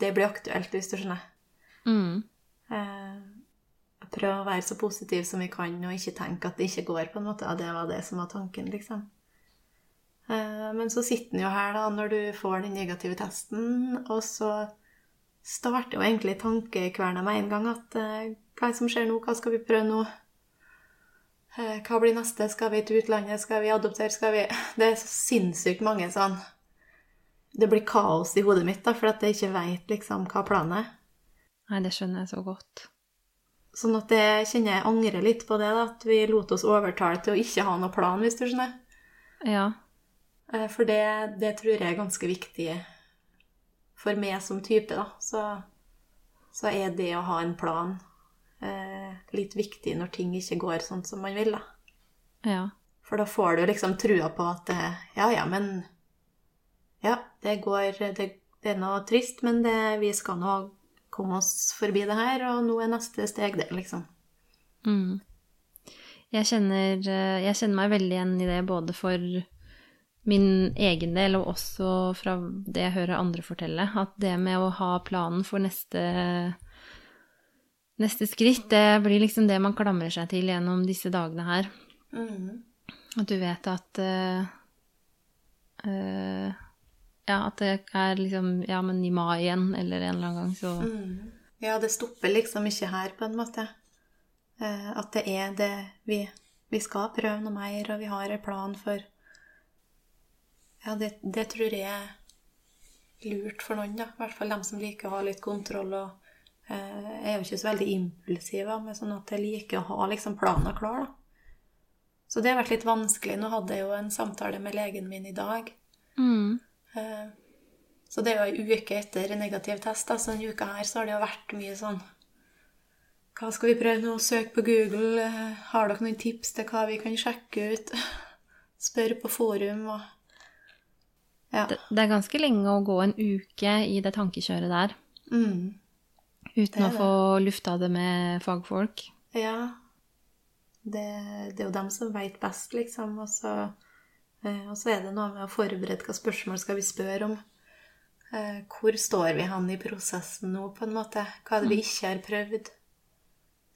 det blir aktuelt, hvis du skjønner. Mm. Eh, prøve å være så positiv som vi kan, og ikke tenke at det ikke går, på en måte. Ja, det var det som var tanken, liksom. Eh, men så sitter den jo her, da, når du får den negative testen, og så starter jo egentlig tankekverna med en gang at eh, hva er det som skjer nå, hva skal vi prøve nå? Eh, Hva blir neste? Skal vi til utlandet? Skal vi adoptere? Skal vi Det er så sinnssykt mange sånn Det blir kaos i hodet mitt, da, for at jeg ikke veit liksom hva planen er. Nei, det skjønner jeg så godt. Sånn at jeg kjenner jeg angrer litt på det, da, at vi lot oss overtale til å ikke ha noen plan, hvis du skjønner. Ja. Eh, For det, det tror jeg er ganske viktig for meg som type, da. Så, så er det å ha en plan eh, litt viktig når ting ikke går sånn som man vil, da. Ja. For da får du liksom trua på at eh, ja, ja, men Ja, det går Det, det er noe trist, men det, vi skal nå komme oss forbi det her, og nå er neste steg det, liksom. Mm. Jeg kjenner, eh, jeg kjenner meg veldig igjen i det, både for min egen del og også fra det jeg hører andre fortelle. At det med å ha planen for neste, neste skritt, det blir liksom det man klamrer seg til gjennom disse dagene her. At du vet at uh, uh, Ja, at det er liksom Ja, men i mai igjen, eller en eller annen gang, så Mm. Ja, det stopper liksom ikke her, på en måte. Uh, at det er det vi, vi skal prøve noe mer, og vi har en plan for Ja, det, det tror jeg er lurt for noen, da. I hvert fall dem som liker å ha litt kontroll. og Jeg er jo ikke så veldig impulsiv, men sånn at jeg liker å ha liksom planen klar, da. Så det har vært litt vanskelig. Nå hadde jeg jo en samtale med legen min i dag. mm. Eh, Så det er jo ei uke etter negativ test, da, så denne uka her så har det jo vært mye sånn Hva skal vi prøve nå? Søk på Google. Eh, Har dere noen tips til hva vi kan sjekke ut? *laughs* Spør på forum og Ja. det, det er ganske lenge å gå en uke i det tankekjøret der Mm. Uten å få lufta det med fagfolk. Ja. Det, det er jo dem som veit best, liksom. Og så, eh, og så er det noe med å forberede hva spørsmål skal vi spørre om. Eh, hvor står vi hen i prosessen nå, på en måte? Hva er det vi ikke har prøvd,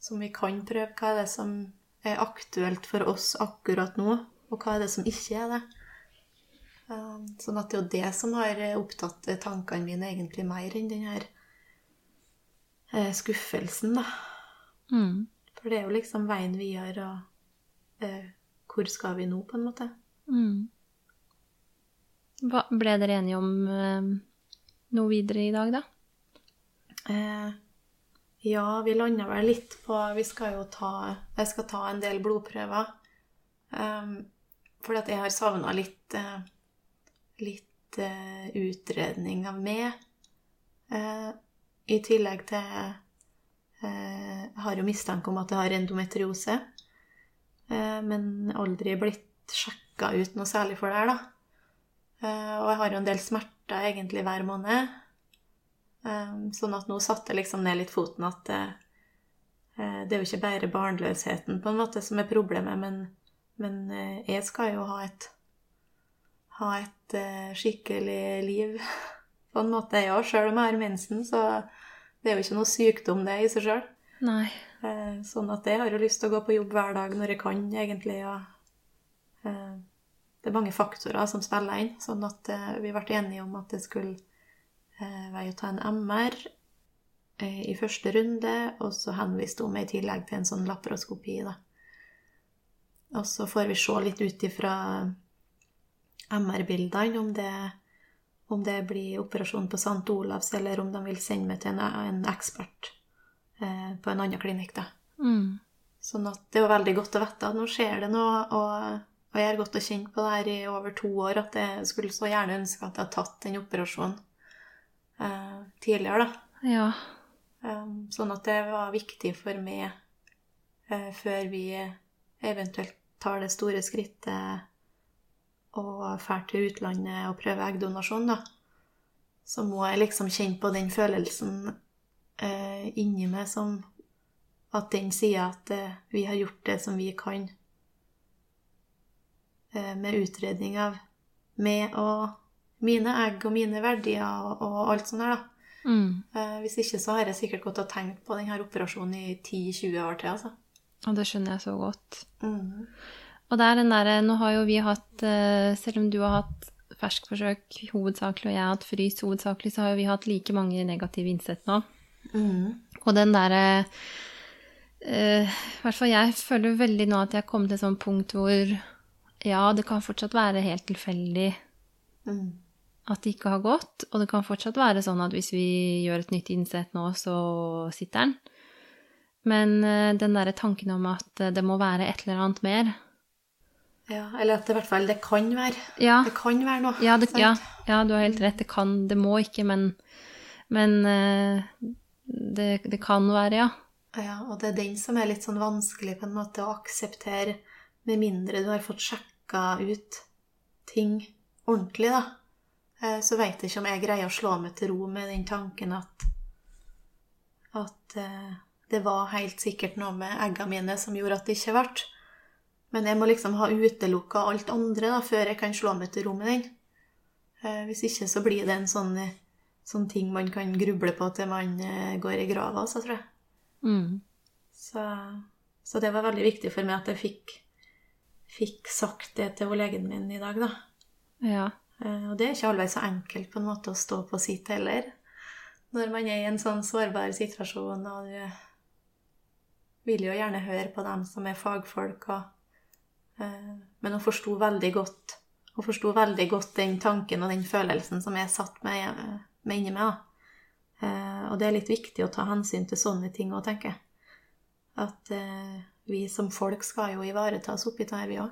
som vi kan prøve? Hva er det som er aktuelt for oss akkurat nå, og hva er det som ikke er det? Eh, sånn at det er jo det som har opptatt tankene mine egentlig mer enn den her skuffelsen, da. Mm. For det er jo liksom veien videre, og eh, hvor skal vi nå, på en måte? Mm. Hva, ble dere enige om eh, noe videre i dag, da? Eh, ja, vi landa vel litt på Vi skal jo ta Jeg skal ta en del blodprøver. Um, fordi at jeg har savna litt eh, Litt eh, utredning av meg. Eh, I tillegg til eh, har jo mistanke om at jeg har endometriose. Eh, men aldri blitt sjekka ut noe særlig for det her, da. Eh, og jeg har jo en del smerter egentlig hver måned. Um, sånn at nå satte jeg liksom ned litt foten at eh, eh, det er jo ikke bare barnløsheten på en måte som er problemet, men, men eh, jeg skal jo ha et ha et eh, skikkelig liv *laughs* på en måte, jeg òg, sjøl om jeg har mensen, så det er jo ikke noe sykdom det i seg sjøl. Eh, sånn at jeg har jo lyst til å gå på jobb hver dag når jeg kan, egentlig. Og, eh, det er mange faktorer som spiller inn, sånn at eh, vi ble enige om at det skulle eh, være å ta en MR i første runde, og så henviste hun meg i tillegg til en sånn laparoskopi, da. Og så får vi se litt ut ifra MR-bildene om det, om det blir operasjon på St. Olavs, eller om de vil sende meg til en, en ekspert eh, på en annen klinikk, da. Mm. Sånn at det er jo veldig godt å vite at nå skjer det noe, og, og jeg har gått og kjent på det her i over to år, at jeg skulle så gjerne ønske at jeg hadde tatt den operasjonen eh, tidligere, da. Ja. Um, sånn at det var viktig for meg eh, før vi eventuelt tar det store skrittet og drar til utlandet og prøver eggdonasjon, da, så må jeg liksom kjenne på den følelsen eh, inni meg som at den sier at eh, vi har gjort det som vi kan eh, med utredning av meg og mine egg og mine verdier og, og alt sånt der, da. Mm. Eh, hvis ikke så har jeg sikkert gått og tenkt på denne operasjonen i 10-20 år til, altså. Og det skjønner jeg så godt. Mm. Og det er den derre Nå har jo vi hatt eh, Selv om du har hatt ferskforsøk hovedsakelig, og jeg har hatt frys hovedsakelig, så har jo vi hatt like mange negative innsett nå. Mm. Og den derre eh, I hvert fall jeg føler veldig nå at jeg har kommet til et sånt punkt hvor ja, det kan fortsatt være helt tilfeldig Mm. at det ikke har gått, og det kan fortsatt være sånn at hvis vi gjør et nytt innsett nå, så sitter den. Men uh, den derre tanken om at eh, det må være et eller annet mer Ja, eller at det i hvert fall det kan være. Ja, Det kan være noe. ja, det, ja, ja du har helt rett. Det kan Det må ikke, men, men eh, det, det kan være, ja. Ja, og det er den som er litt sånn vanskelig på en måte å akseptere, med mindre du har fått sjekka ut ting ordentlig, da. Eh, Så veit jeg ikke om jeg greier å slå meg til ro med den tanken at at eh, det var helt sikkert noe med eggene mine som gjorde at det ikke ble. Men jeg må liksom ha utelukka alt andre da, før jeg kan slå meg til ro med den. Eh, Hvis ikke så blir det en sånn, sånn ting man kan gruble på til man eh, går i grava også, tror jeg. Mm. Så, så det var veldig viktig for meg at jeg fikk, fikk sagt det til legen min i dag, da. Ja. Eh, Og det er ikke alltid så enkelt på en måte å stå på sitt heller. Når man er i en sånn sårbar situasjon, og du vil jo gjerne høre på dem som er fagfolk, og, men hun forsto veldig godt hun forsto veldig godt den tanken og den følelsen som jeg satt med, med inni meg. Eh, og det er litt viktig å ta hensyn til sånne ting òg, tenker jeg. At eh, vi som folk skal jo ivaretas oppi det her, vi òg.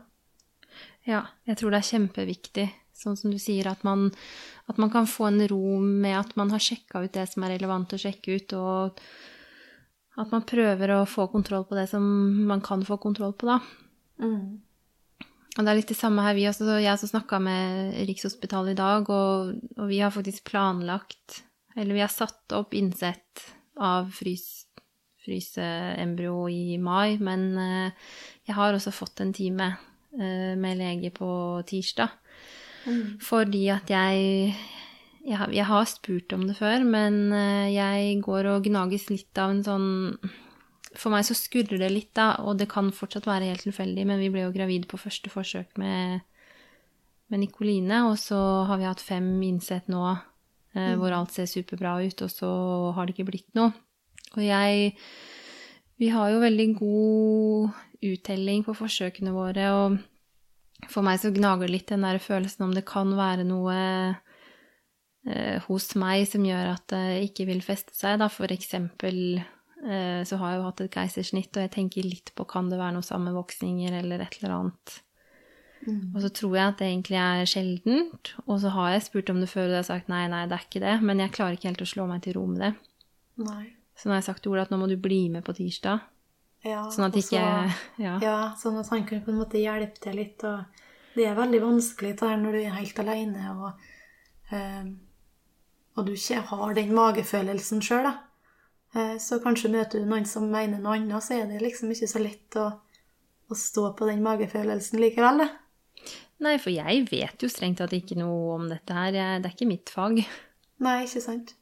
Ja, jeg tror det er kjempeviktig, sånn som du sier, at man, at man kan få en ro med at man har sjekka ut det som er relevant å sjekke ut, og at man prøver å få kontroll på det som man kan få kontroll på, da. Mm. Og det er litt det samme her. Vi også, så jeg også snakka med Rikshospitalet i dag, og, og vi har faktisk planlagt Eller vi har satt opp innsett av frys, fryseembryo i mai, men uh, jeg har også fått en time uh, med lege på tirsdag. Mm. Fordi at jeg jeg har, jeg har spurt om det før, men eh, jeg går og gnages litt av en sånn For meg så skurrer det litt, da, og det kan fortsatt være helt tilfeldig, men vi ble jo gravid på første forsøk med, med Nikoline, og så har vi hatt fem innsett nå eh, hvor alt ser superbra ut, og så har det ikke blitt noe. Og jeg Vi har jo veldig god uttelling på forsøkene våre, og for meg så gnager det litt den der følelsen om det kan være noe eh, hos meg som gjør at det ikke vil feste seg. Da. For eksempel så har jeg jo hatt et keisersnitt, og jeg tenker litt på kan det være noe sammenvoksninger eller et eller annet. Mm. Og så tror jeg at det egentlig er sjeldent, og så har jeg spurt om det før, og det har sagt nei, nei, det er ikke det, men jeg klarer ikke helt å slå meg til ro med det. Nei. Så nå har jeg sagt til Ola at nå må du bli med på tirsdag, Ja, sånn at ikke Ja. Ja, sånn at han kunne på en måte hjelpe til litt. Og det er veldig vanskelig det her når du er helt alene, og, eh, og du ikke har den magefølelsen sjøl, da. Eh, så kanskje møter du noen som mener noe annet, så er det liksom ikke så lett å, å stå på den magefølelsen likevel, det. Nei, for jeg vet jo strengt tatt ikke noe om dette her. Det er ikke mitt fag. Nei, ikke sant?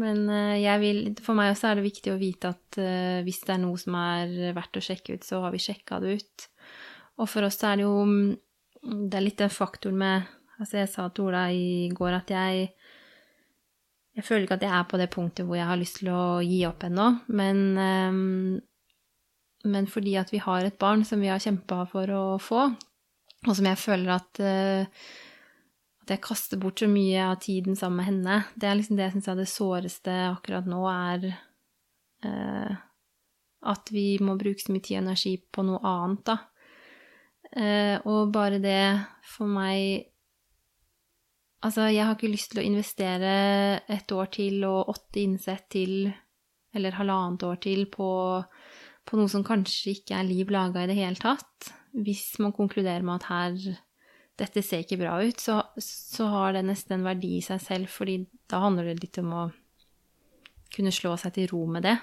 Men eh, jeg vil, for meg også er det viktig å vite at eh, hvis det er noe som er verdt å sjekke ut, så har vi sjekka det ut. Og for oss er det jo mm, Det er litt den faktoren med Altså, jeg sa til Ola i går at jeg Jeg føler ikke at jeg er på det punktet hvor jeg har lyst til å gi opp ennå, men eh, Men fordi at vi har et barn som vi har kjempa for å få, og som jeg føler at eh, at jeg kaster bort så mye av tiden sammen med henne. Det er liksom det jeg syns er det såreste akkurat nå, er eh, at vi må bruke så mye tid og energi på noe annet, da. Og bare det for meg Altså, jeg har ikke lyst til å investere et år til og åtte innsett til, eller halvannet år til, på, på noe som kanskje ikke er liv laga i det hele tatt. hvis man konkluderer med at her dette ser ikke bra ut, så, så har det nesten en verdi i seg selv, fordi da handler det litt om å kunne slå seg til ro med det.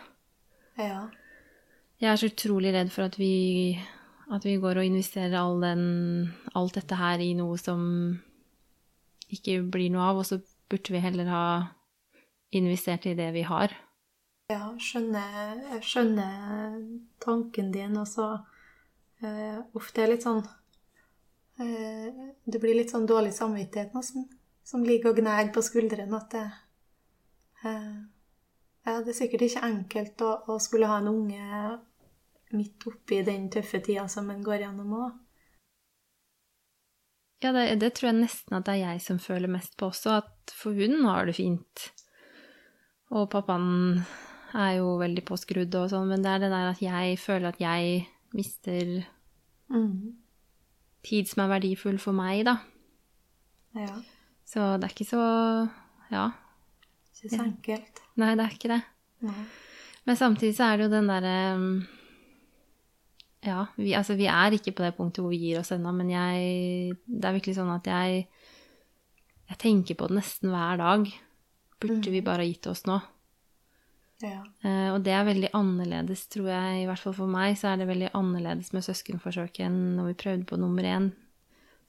Ja. Jeg er så utrolig redd for at vi, at vi går og investerer all den, alt dette her i noe som ikke blir noe av, og så burde vi heller ha investert i det vi har. Ja, skjønner, jeg skjønner tanken din, og så Uff, det er litt sånn uh, Det blir litt sånn dårlig samvittighet nå som, ligger og gnager på skuldrene, at det uh, Ja, det er sikkert ikke enkelt å, å skulle ha en unge midt oppi den tøffe tida som en går gjennom òg. Ja, det, det, tror jeg nesten at det er jeg som føler mest på også, at for hun har det fint. Og pappaen er jo veldig påskrudd og sånn, men det er det der at jeg føler at jeg mister mm. tid som er verdifull for meg, da. Ja. Så det er ikke så Ja. Ikke så enkelt. Nei, det er ikke det. Nei. Men samtidig så er det jo den derre Ja, vi, altså vi er ikke på det punktet hvor vi gir oss ennå, men jeg Det er virkelig sånn at jeg Jeg tenker på det nesten hver dag. Burde vi bare ha gitt oss nå? Ja. Uh, og det er veldig annerledes, tror jeg, i hvert fall for meg, så er det veldig annerledes med søskenforsøket enn når vi prøvde på nummer én.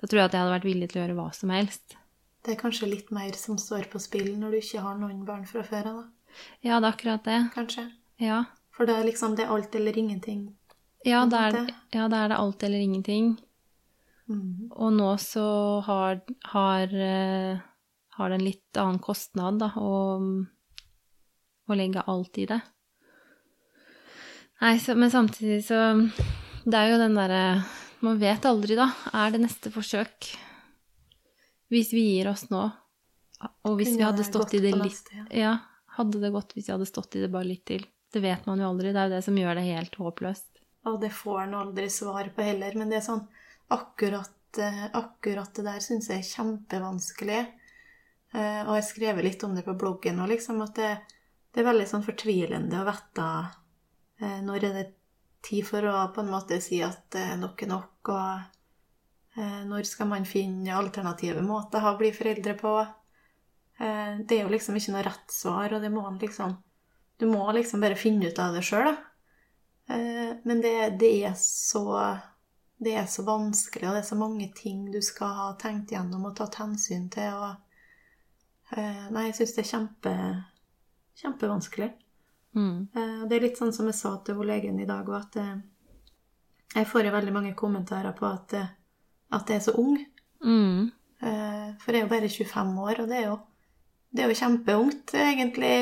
Da tror jeg at jeg hadde vært villig til å gjøre hva som helst. Det er kanskje litt mer som står på spill når du ikke har noen barn fra før av, da. Ja, det er akkurat det. Kanskje. Ja. For det er liksom det er alt eller ingenting. Ja, da er, ja, da er det alt eller ingenting. Mm. Og nå så har, har, eh, har det en litt annen kostnad, da, å, å legge alt i det. Nei, så, men samtidig så Det er jo den derre Man vet aldri, da. Er det neste forsøk? Hvis vi gir oss nå, og hvis vi hadde stått i det litt. Ja, hadde det gått hvis vi hadde stått i det bare litt til? Det vet man jo aldri. Det er jo det som gjør det helt håpløst. Og det får en aldri svar på heller, men det er sånn akkurat, eh, akkurat det der syns jeg er kjempevanskelig. Eh, og jeg har skrevet litt om det på bloggen og liksom at det, det er veldig sånn fortvilende å vite eh, når er det tid for å på en måte si at nok er nok, og når skal man finne alternative måter å bli foreldre på. Det er jo liksom ikke noe rett svar, og det må man liksom Du må liksom bare finne ut av det sjøl, da. Eh, Men det, det, er så, det er så vanskelig, og det er så mange ting du skal ha tenkt gjennom og tatt hensyn til. Og, eh, nei, jeg syns det er kjempe, kjempevanskelig. Mm. Eh, Det er litt sånn som jeg sa til hun legen i dag, at jeg får jo veldig mange kommentarer på at, at jeg er så ung. Mm. For jeg er jo bare 25 år, og det er jo, det er jo kjempeungt egentlig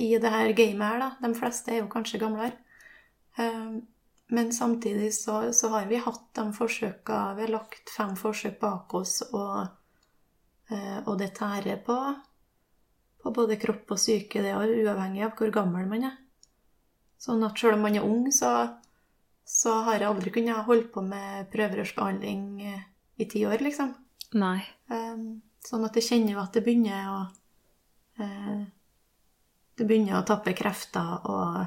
i det her gamet her, da. De fleste er jo kanskje gamlere. Eh, Men samtidig så, så har vi hatt de forsøka Vi har lagt fem forsøk bak oss, og, eh, og det tærer på, på både kropp og psyke, det er uavhengig av hvor gammel man er. Sånn at selv om man er ung, så, så har jeg aldri kunnet holde på med prøverørsbehandling eh, i ti år, liksom. Nei. Um, sånn at jeg kjenner jo at det begynner å eh, Det begynner å tappe krefter, og,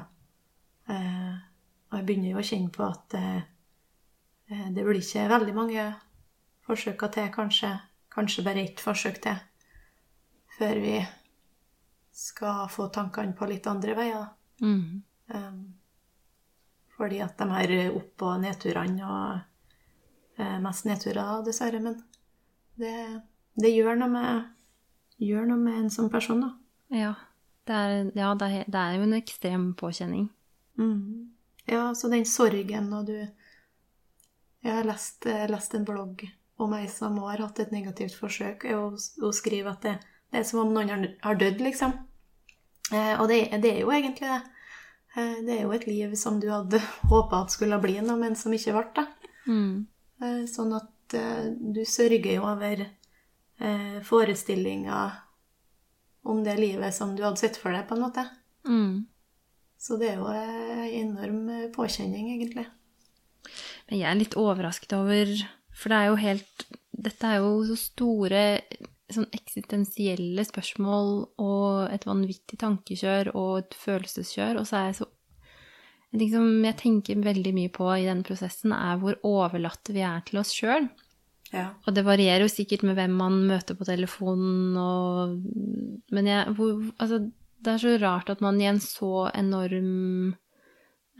og jeg begynner jo å kjenne på at eh, eh, det blir ikke veldig mange forsøk til, kanskje, kanskje bare ett forsøk til, før vi skal få tankene på litt andre veier. Mm. Um, fordi at de her opp- og nedturene og eh, Mest nedturer, dessverre, men det, det gjør, noe med, gjør noe med en sånn person, da. Ja. Det er, ja, det er, det er jo en ekstrem påkjenning. Mm. Ja, så den sorgen og du Jeg har lest, eh, lest en blogg om ei som har hatt et negativt forsøk, og hun skriver at det, det er som om noen har, dødd, liksom. Eh, og det, det er jo egentlig det. Eh, det er jo et liv som du hadde *laughs* håpa at skulle bli noe, men som ikke ble det. Mm. Eh, Sånn at du sørger jo over eh, forestillinger om det livet som du hadde sett for deg, på en måte. Mm. Så det er jo en enorm eh, påkjenning, egentlig. Men jeg er litt overrasket over For det er jo helt Dette er jo så store sånn eksistensielle spørsmål og et vanvittig tankekjør og et følelseskjør, og så er jeg så ting som jeg tenker veldig mye på i denne prosessen, er hvor overlatte vi er til oss sjøl. Ja. Og det varierer jo sikkert med hvem man møter på telefonen og Men jeg, hvor, altså, det er så rart at man i en så enorm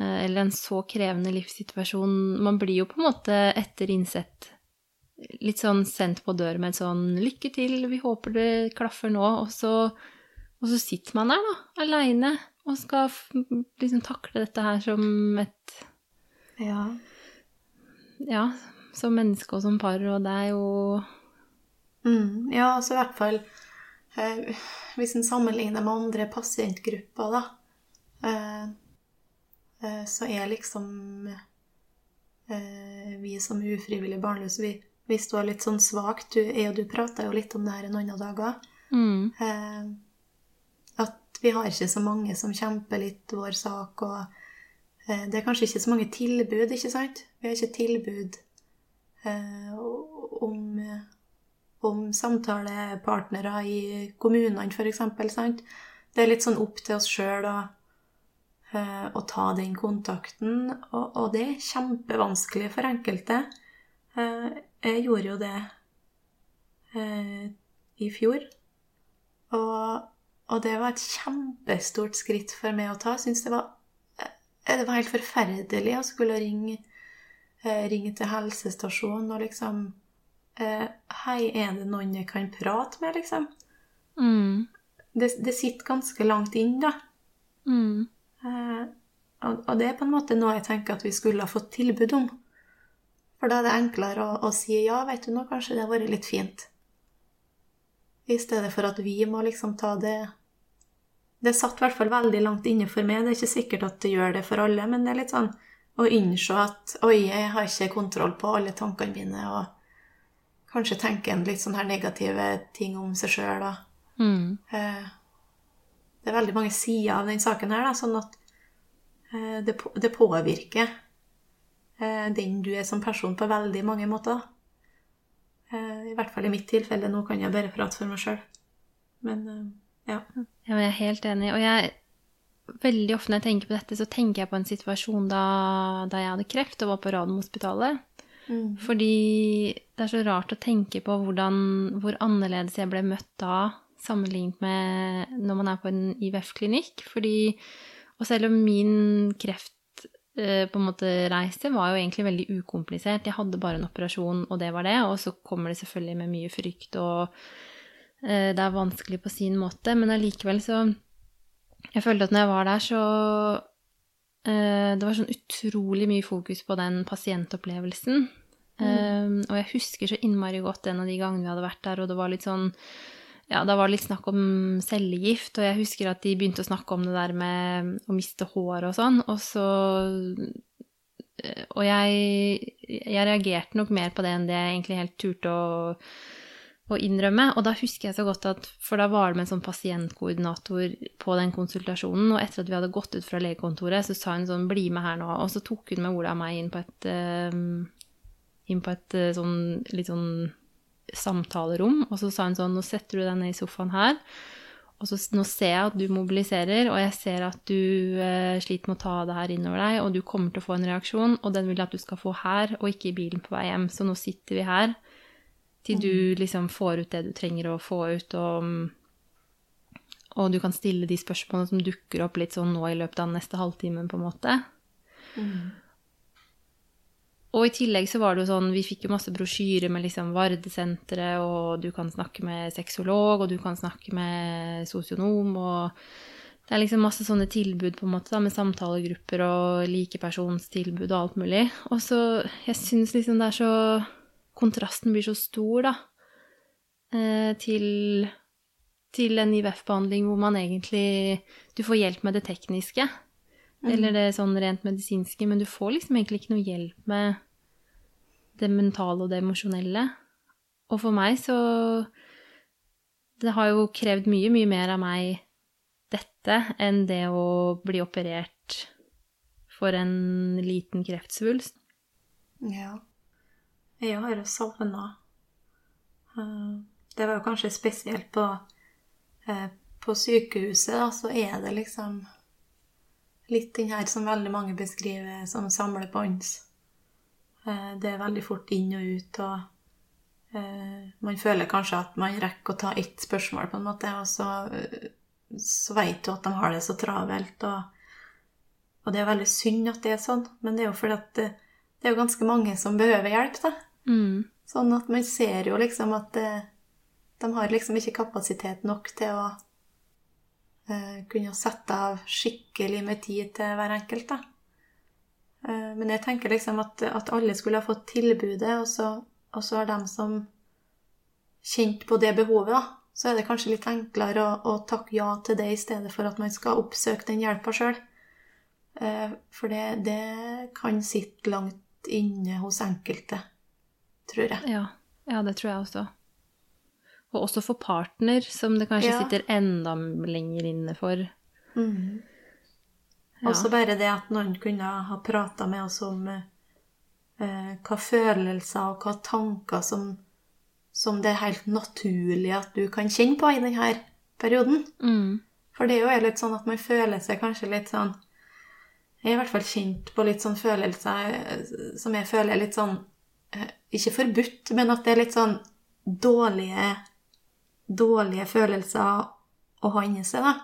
eh, Eller en så krevende livssituasjon Man blir jo på en måte etter innsett litt sånn sendt på dør med et sånn 'Lykke til, vi håper det klaffer nå', og så, og så sitter man der, da, aleine, og skal liksom takle dette her som et ja. Ja, som menneske og som par, og det er jo Mm, ja, altså i hvert fall Hvis en sammenligner med andre pasientgrupper, da, eh, eh, så er liksom eh, vi som ufrivillig barnløse, vi, vi står litt sånn svakt. Du, jeg og du prata jo litt om det her en annen dag òg. mm, Eh, at vi har ikke så mange som kjemper litt vår sak, og eh, det er kanskje ikke så mange tilbud, ikke sant? Vi har ikke tilbud eh, om, om samtalepartnere i kommunene, f.eks. Det er litt sånn opp til oss sjøl å, eh, å ta den kontakten, og, og det er kjempevanskelig for enkelte. Eh, jeg gjorde jo det eh, i fjor. Og, og det var et kjempestort skritt for meg å ta. Jeg syns det det var helt forferdelig å skulle ringe, ringe til helsestasjonen og liksom Hei, er det noen jeg kan prate med, liksom? mm, Det, det sitter ganske langt inn, da. mm, Eh, og, og det er på en måte noe jeg tenker at vi skulle ha fått tilbud om. For da er det enklere å, å si ja, vet du nå, kanskje det har vært litt fint. I stedet for at vi må liksom ta det Det satt i hvert fall veldig langt inne for meg. Det er ikke sikkert at det gjør det for alle, men det er litt sånn å innse at oi, jeg har ikke kontroll på alle tankene mine, og kanskje tenke en litt sånn her negative ting om seg sjøl, mm, Eh, Det er veldig mange sider av den saken her, da, sånn at eh, det, det påvirker eh, den du er som person på veldig mange måter. Eh, I hvert fall i mitt tilfelle. Nå kan jeg bare prate for meg sjøl. Men ja. Ja, men jeg er helt enig. Og jeg, veldig ofte når jeg tenker på dette, så tenker jeg på en situasjon da, da jeg hadde kreft og var på Radiumhospitalet. Mm. Fordi det er så rart å tenke på hvordan, hvor annerledes jeg ble møtt da, sammenlignet med når man er på en IVF-klinikk. Fordi, og selv om min kreft eh, på en måte reise var jo egentlig veldig ukomplisert. Jeg hadde bare en operasjon, og det var det. Og så kommer det selvfølgelig med mye frykt, og eh, det er vanskelig på sin måte. Men allikevel så Jeg følte at når jeg var der, så Det var sånn utrolig mye fokus på den pasientopplevelsen. Um, og jeg husker så innmari godt en av de gangene vi hadde vært der, og det var litt sånn ja, da var det litt snakk om cellegift, og jeg husker at de begynte å snakke om det der med å miste hår og sånn, og så Og jeg, jeg reagerte nok mer på det enn det jeg egentlig helt turte å, å innrømme. Og da husker jeg så godt at For da var det med en sånn pasientkoordinator på den konsultasjonen, og etter at vi hadde gått ut fra legekontoret, så sa hun sånn 'bli med her nå', og så tok hun med Ola og meg inn på et eh, inn på et eh, sånn litt sånn samtalerom, og så sa hun sånn Nå setter du deg ned i sofaen her, og så nå ser jeg at du mobiliserer, og jeg ser at du eh, sliter med å ta det her innover deg, og du kommer til å få en reaksjon, og den vil jeg at du skal få her, og ikke i bilen på vei hjem. Så nå sitter vi her til du liksom får ut det du trenger å få ut, og, og du kan stille de spørsmålene som dukker opp litt sånn nå i løpet av den neste halvtimen, på en måte. Og i tillegg så var det jo sånn, vi fikk jo masse brosjyrer med liksom Vardesenteret, og du kan snakke med sexolog, og du kan snakke med sosionom, og det er liksom masse sånne tilbud på en måte da, med samtalegrupper og likepersonstilbud og alt mulig. Og så, jeg syns liksom det er så, kontrasten blir så stor da, eh, til, til en IVF-behandling hvor man egentlig, du får hjelp med det tekniske, eller det sånn rent medisinske, men du får liksom egentlig ikke noe hjelp med det mentale og det emosjonelle. Og for meg så Det har jo krevd mye, mye mer av meg dette enn det å bli operert for en liten kreftsvulst. Ja. Jeg har jo savna Det var jo kanskje spesielt på, eh, på sykehuset, da, så er det liksom litt den her som veldig mange beskriver som samlebånds. Eh, det er veldig fort inn og ut, og eh, man føler kanskje at man rekker å ta ett spørsmål, på en måte, og så, så vet du at de har det så travelt. Og, og, det er veldig synd at det er sånn, men det er jo fordi at det, det er jo ganske mange som behøver hjelp, da. Mm. Sånn at man ser jo liksom at det, de har liksom ikke kapasitet nok til å Eh, kunne sette av skikkelig med tid til hver enkelt. da. Eh, men jeg tenker liksom at, at alle skulle ha fått tilbudet, og så, og så har de som kjent på det behovet, da. Så er det kanskje litt enklere å, å, takke ja til det i stedet for at man skal oppsøke den hjelpa sjøl. Eh, for det, det, kan sitte langt inne hos enkelte, tror jeg. Ja, ja det tror jeg også. Og også for partner, som det kanskje ja. sitter enda lenger inne for. Mm. Ja. Også bare det at noen kunne ha prata med oss om eh, hva følelser og hva tanker som, som, det er helt naturlig at du kan kjenne på i denne perioden. Mm. For det er jo litt sånn at man føler seg kanskje litt sånn Jeg er i hvert fall kjent på litt sånn følelser eh, som jeg føler er litt sånn Ikke forbudt, men at det er litt sånn dårlige dårlige følelser å ha inni seg, da.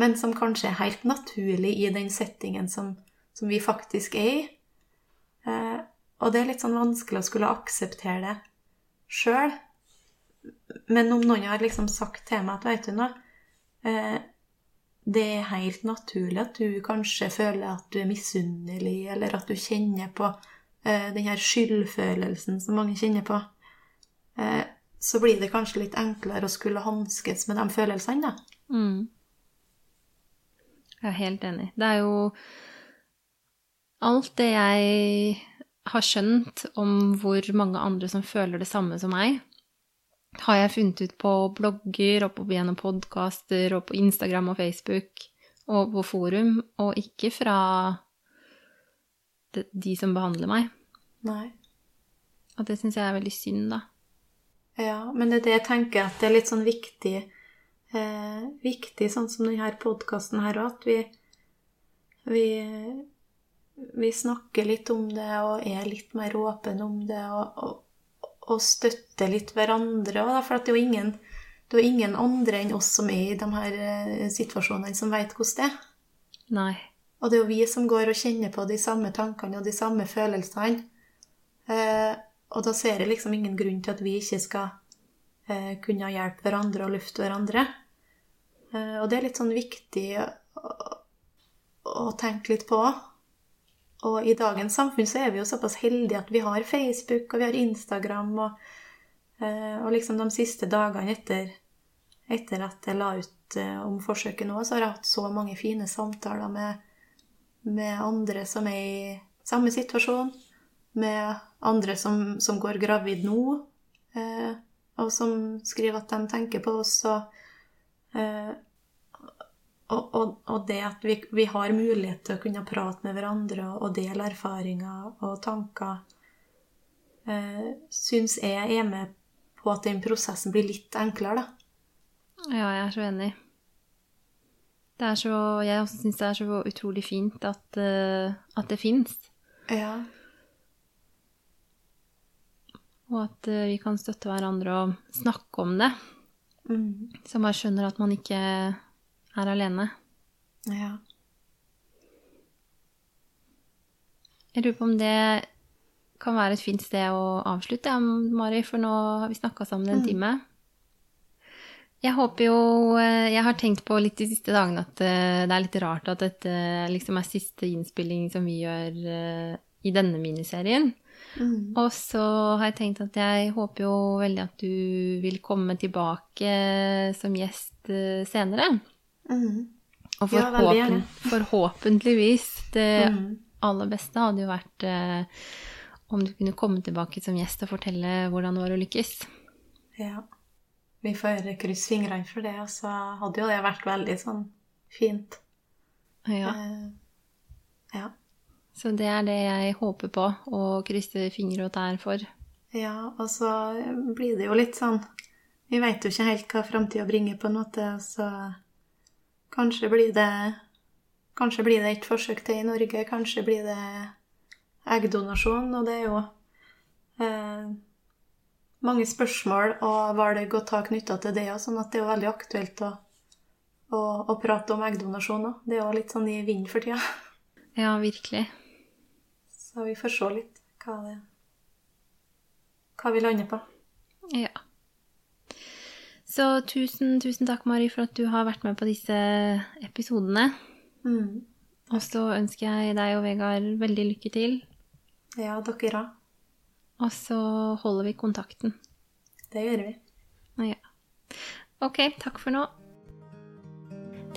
Men som kanskje er helt naturlig i den settingen som, som vi faktisk er i. Eh, og det er litt sånn vanskelig å skulle akseptere det sjøl. Men om noen har liksom sagt til meg at veit du noe eh, Det er helt naturlig at du kanskje føler at du er misunnelig, eller at du kjenner på eh, den her skyldfølelsen som mange kjenner på. Eh, så blir det kanskje litt enklere å skulle hanskes med de følelsene, da. Mm. Jeg er helt enig. Det er jo alt det jeg har skjønt om hvor mange andre som føler det samme som meg, har jeg funnet ut på blogger og på, gjennom podkaster og på Instagram og Facebook og på forum, og ikke fra de, som behandler meg. Nei. Og det syns jeg er veldig synd, da. Ja, men det er det jeg tenker at det er litt sånn viktig eh, Viktig, sånn som denne podkasten her òg, at vi, vi, vi snakker litt om det og er litt mer åpne om det og, og, og støtter litt hverandre òg, for det er jo ingen det er ingen andre enn oss som er i de her eh, situasjonene, som vet hvordan det er. Nei. Og det er jo vi som går og kjenner på de samme tankene og de samme følelsene. Eh, og da ser jeg liksom ingen grunn til at vi ikke skal eh, kunne hjelpe hverandre og lufte hverandre. Eh, og det er litt sånn viktig å, å, tenke litt på. Og i dagens samfunn så er vi jo såpass heldige at vi har Facebook og vi har Instagram. Og, eh, og liksom de siste dagene etter, etter at jeg la ut eh, om forsøket nå, så har jeg hatt så mange fine samtaler med, med andre som er i samme situasjon med andre som, som går gravid nå, eh, og som skriver at de tenker på oss. Og, eh, og, og, og, det at vi, vi, har mulighet til å kunne prate med hverandre og, dele erfaringer og tanker, eh, syns jeg er med på at den prosessen blir litt enklere, da. Ja, jeg er så enig. Det er så, jeg også syns det er så utrolig fint at, uh, at det fins. Ja. Og at uh, vi kan støtte hverandre og snakke om det. Mm. Så man skjønner at man ikke er alene. Ja. Jeg lurer på om det kan være et fint sted å avslutte, Mari, for nå har vi snakka sammen en mm. time. Jeg håper jo eh, Jeg har tenkt på litt de siste dagene at eh, det er litt rart at dette liksom er siste innspilling som vi gjør i denne miniserien. Mm. Og så har jeg tenkt at jeg håper jo veldig at du vil komme tilbake som gjest eh, senere. Mm. Og forhåpen, ja, forhåpentligvis Det mm. aller beste hadde jo vært eh, om du kunne komme tilbake som gjest og fortelle hvordan det var å lykkes. Ja. Vi får krysse fingrene for det, og så hadde jo det vært veldig sånn fint. Ja. Eh, ja. Så det er det jeg håper på å krysse fingre og tær for. Ja, og så blir det jo litt sånn Vi veit jo ikke helt hva framtida bringer, på en måte, så kanskje blir det Kanskje blir det et forsøk til i Norge, kanskje blir det eggdonasjon. Og det er jo eh, mange spørsmål og valg å ta knytta til det sånn at det er veldig aktuelt å, å, å prate om eggdonasjon òg. Det er jo litt sånn i vinden for tida. Ja, virkelig. Så vi får se litt hva, det, hva vi lander på. Ja. Så tusen, tusen takk, Mari, for at du har vært med på disse episodene. Mm. Og så ønsker jeg deg og Vegard veldig lykke til. Ja, dere òg. Og så holder vi kontakten. Det gjør vi. Ja. Ok, takk for nå.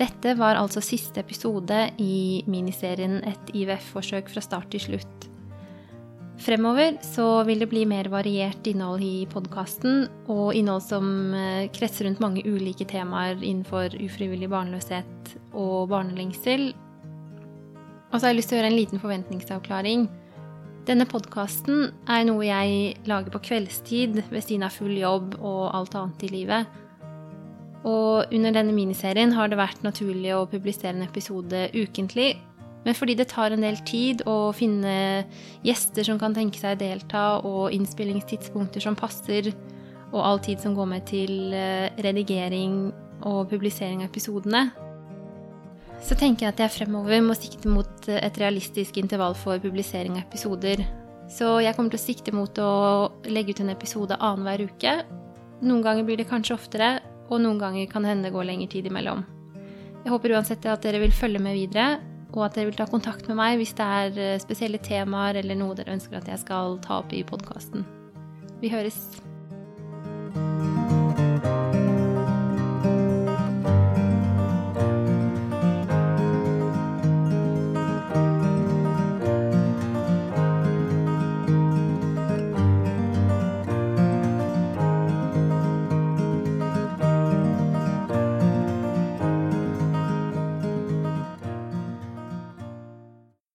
Dette var altså siste episode i miniserien Et IVF-forsøk fra start til slutt. Fremover så vil det bli mer variert innhold i podkasten, og innhold som eh, kretser rundt mange ulike temaer innenfor ufrivillig barnløshet og barnelengsel. Og så har jeg lyst til å gjøre en liten forventningsavklaring. Denne podkasten er noe jeg lager på kveldstid ved siden av full jobb og alt annet i livet. Og under denne miniserien har det vært naturlig å publisere en episode ukentlig, men fordi det tar en del tid å finne gjester som kan tenke seg å delta, og innspillingstidspunkter som passer, og all tid som går med til eh, redigering og publisering av episodene, så tenker jeg at jeg fremover må sikte mot et realistisk intervall for publisering av episoder. Så jeg kommer til å sikte mot å legge ut en episode annenhver uke. Noen ganger blir det kanskje oftere, og noen ganger kan det hende det går lengre tid imellom. Jeg håper uansett at dere vil følge med videre, og at dere vil ta kontakt med meg hvis det er eh, spesielle temaer eller noe dere ønsker at jeg skal ta opp i podkasten. Vi høres.